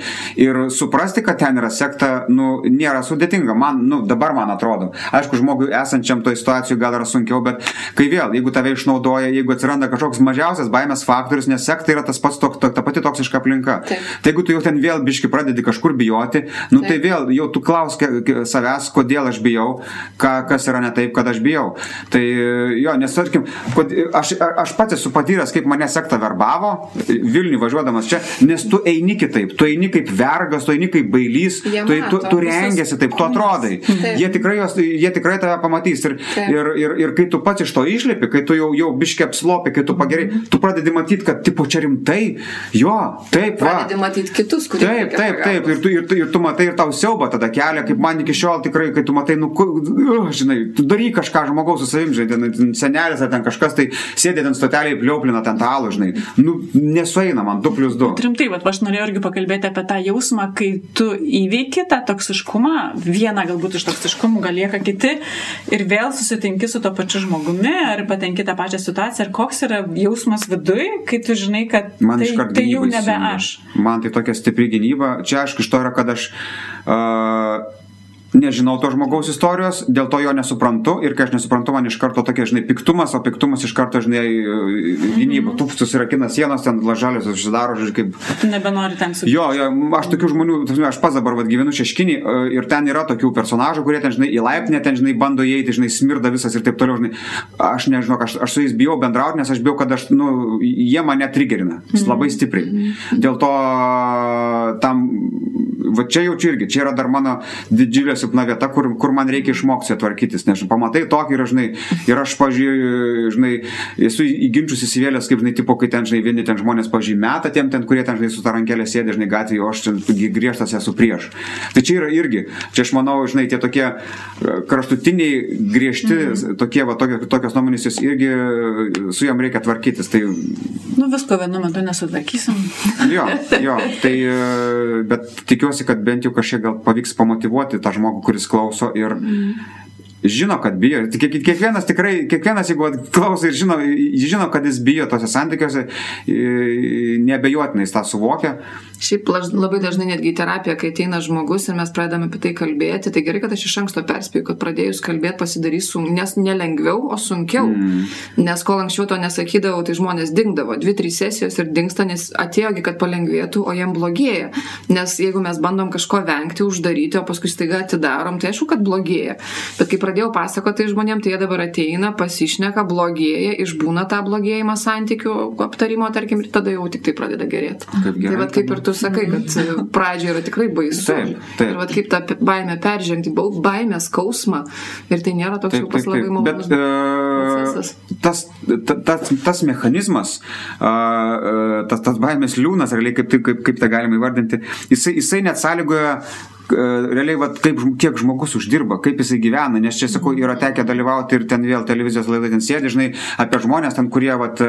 Ir suprasti, kad ten yra sekta, nu, nėra sudėtinga. Man, nu, dabar man atrodo. Aišku, žmogui esančiam toje situacijoje gal yra sunkiau, bet kai vėl, jeigu tave išnaudoja, jeigu atsiranda kažkoks mažiausias baimės faktorius, nes sekta yra tas pats, tok, ta, ta pati toksiška aplinka. Taip. Tai jeigu tu jau ten vėl biški pradedi kažkur bijoti, nu tai vėl jau tu klaus ke- ke- savęs, kodėl aš bijau, ką, kas yra ne taip, kad aš bijau. Tai jo, nes tarkim, aš, aš pats esu patyręs, kaip mane sekta verbavo Vilniui važiuodamas čia, nes tu eini kitaip, tu eini kaip vergas, tu eini kaip bailys, Jie tu, tu, mato tu visas rengiasi taip, tu atrodai. Taip. Jie tikrai, jos, jie tikrai tave pamatys. Ir, Taip. ir, ir, ir kai tu pats iš to išlipi, kai tu jau, jau biški apslopi, kai tu pagerai, tu pradedi matyti, kad tipo čia rimtai, jo, taip, va. Pradedi matyti kitus, kurie. Taip, taip, taip. Ir tu, ir, tu, ir tu matai ir tau siauba tada kelia, kaip man iki šiol tikrai, kai tu matai, nu, uh, žinai, tu daryk kažką žmogaus su savim, žinai, ten- senelis ar ten kažkas, tai sėdė ten stotelėje, pliauplina ten tą alų, žinai. Nu, nesueina man 2 plus 2. Rimtai, bet aš norėjau irgi pakalbėti apie tą jausmą, kai tu įveiki tą toksiškumą, vieną galbūt iš toksiškumų gal lieka kiti ir vėl susitinki su to pačiu žmogumi ar patenki tą pačią situaciją ir koks yra jausmas viduj, kai tu žinai, kad Man tai, tai jau nebe įsijungia. aš. Man tai tokia stipri gynyba. Čia aišku, iš to yra, kad aš uh, nežinau to žmogaus istorijos, dėl to jo nesuprantu ir kai aš nesuprantu, man iš karto tokia, žinai, piktumas, o piktumas iš karto, žinai, gynyba, tu susirakina sienos, ten lažalės susidaro, žinai, kaip... Nebenori ten su... Jo, jo, aš tokių žmonių, aš pats dabar vat, gyvenu šeškinį e, ir ten yra tokių personažų, kurie ten, žinai, į laiptinę, ten, žinai, bando įeiti, žinai, smirda visas ir taip toliau, žinai, aš nežinau, aš, aš su jais bijau bendrauti, nes aš bijau, kad aš, nu, jie mane trigerina labai stipriai. Dėl to tam, va čia jaučiu irgi, čia yra dar mano didžiulė silpna vieta, kur, kur man reikia išmokti tvarkytis, nes pamatai tokį ir, žinai, ir aš, pažiūrėjau, žinai, esu į ginčius įsivėlęs, kaip, žinai, tipo, kai ten, žinai, vieni ten žmonės pažymėta tiem, ten, kurie ten, žinai, su ta rankelė sėdė, žinai, gatvėje, o aš čia griežtas esu prieš. Tai čia yra irgi, čia aš manau, žinai, tie tokie e, kraštutiniai, griežti, mm. tokie, va, tokios, tokios nuomonės, jūs irgi su jam reikia tvarkytis. Tai... Nu, visko vienu metu nesutvarkysim. jo, jo, tai, e, bet tikiuosi, kad bent jau kažkiek gal pavyks pamotivuoti tą žmogų, kuris klauso ir žino, kad bijo. Kiekvienas tikrai, kiekvienas, jeigu klauso ir žino, žino, kad jis bijo tose santykiuose, nebejotinai jis tą suvokia. Šiaip labai dažnai netgi į terapiją, kai ateina žmogus ir mes pradedame apie tai kalbėti, tai gerai, kad aš iš anksto perspėju, kad pradėjus kalbėti pasidarys, sun, nes nelengviau, o sunkiau. Mm. Nes kol anksčiau to nesakydavau, tai žmonės dingdavo. Dvi, trys sesijos ir dingsta, nes atėjogi, kad palengvėtų, o jiem blogėja. Nes jeigu mes bandom kažko vengti, uždaryti, o paskui staiga atidarom, tai aišku, kad blogėja. Bet kai pradėjau pasakoti žmonėm, tai jie dabar ateina, pasišneka, blogėja, išbūna tą blogėjimą santykių aptarimo, tarkim, ir tada jau tik tai pradeda gerėti. Tai vad kaip ir tu tu sakai, kad pradžioje yra tikrai baisu. Taip, taip. Ir vat, kaip tą baimę peržengti, baimę, skausmą. Ir tai nėra toks taip, jau pas labai malonus. Bet uh, tas, tas, tas mechanizmas, uh, tas, tas baimės liūnas, realiai kaip, kaip, kaip tą galima įvardinti, jisai, jisai net sąlygoja realiai, vat, kaip, kiek žmogus uždirba, kaip jisai gyvena, nes čia, sakau, yra tekę dalyvauti ir ten vėl televizijos laidai ten sėdi, žinai, apie žmonės ten, kurie, vat,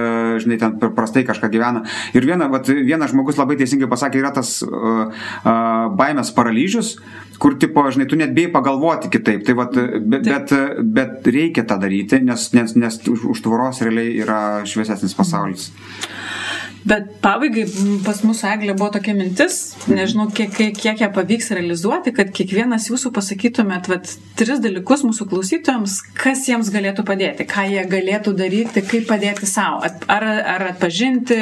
žinai, ten prastai kažką gyvena. Ir viena, vat, vienas žmogus labai teisingai pasakė, yra tas uh, uh, baimės paralyžius, kur, tipo, žinai, tu net bijai pagalvoti kitaip. Tai, vat, bet, bet, bet reikia tą daryti, nes, nes, nes už, tvoros realiai yra šviesesnis pasaulis. Bet pabaigai pas mūsų eglė buvo tokia mintis, nežinau, kiek, kiek, kiek ją pavyks realizuoti, kad kiekvienas jūsų pasakytumėt vat, tris dalykus mūsų klausytojams, kas jiems galėtų padėti, ką jie galėtų daryti, kaip padėti savo. Ar, ar atpažinti,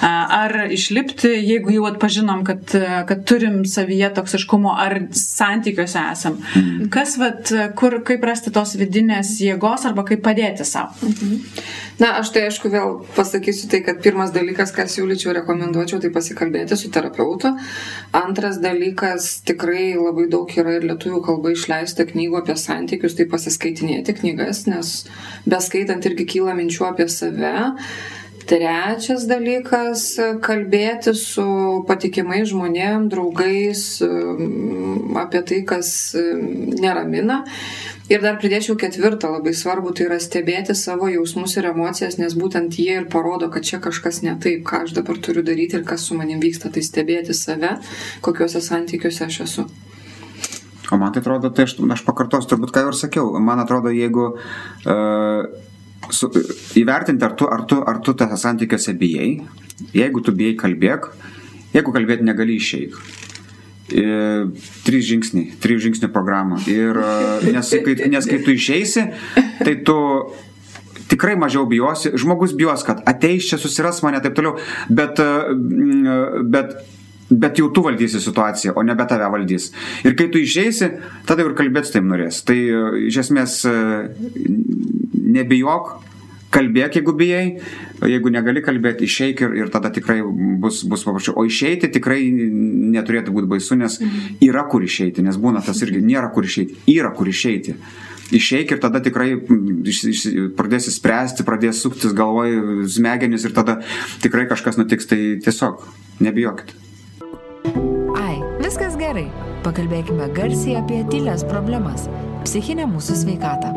ar išlipti, jeigu jau atpažinom, kad, kad turim savyje toksiškumo, ar santykiuose esam. Mhm. Kas, vat, kur, kaip rasti tos vidinės jėgos arba kaip padėti savo. Mhm. Na, aš tai aišku vėl pasakysiu tai, kad pirmas dalykas, ką siūlyčiau, rekomenduočiau, tai pasikalbėti su terapeutu. Antras dalykas, tikrai labai daug yra ir lietuvių kalba išleista knygų apie santykius, tai pasiskaitinėti knygas, nes beskaitant irgi kyla minčių apie save. Trečias dalykas - kalbėti su patikimai žmonėm, draugais apie tai, kas neramina. Ir dar pridėčiau ketvirtą labai svarbu, tai yra stebėti savo jausmus ir emocijas, nes būtent jie ir parodo, kad čia kažkas ne taip, ką aš dabar turiu daryti ir kas su manim vyksta, tai stebėti save, kokiuose santykiuose aš esu. O man tai atrodo, tai aš, aš pakartosiu turbūt, ką jau ir sakiau, man atrodo, jeigu uh, su, įvertinti, ar tu, ar tu, ar tu tose santykiuose bijai, jeigu tu bijai kalbėk, jeigu kalbėti negali išeik trys žingsniai, trijų žingsnių programą. Ir e, nes kai, nes kai tu išeisi, tai tu tikrai mažiau bijosi, žmogus bijos, kad ateis čia, susiras mane, taip toliau, bet, e, bet, bet jau tu valdysi situaciją, o nebe tave valdys. Ir kai tu išeisi, tada ir kalbėti taip norės. Tai e, iš esmės nebijok, kalbėk, jeigu bijai, jeigu negali kalbėti, išeik ir, ir tada tikrai bus, bus paprasčiau. O išeiti tikrai neturėtų būti baisu, nes mhm. yra kur išeiti, nes būna tas irgi, nėra kur išeiti, yra kur išeiti. Išeik ir tada tikrai pradėsi spręsti, pradės suktis galvoj smegenis ir tada tikrai kažkas nutiks, tai tiesiog nebijokit. Ai, viskas gerai. Pakalbėkime garsiai apie tylės problemas - psichinę mūsų sveikatą.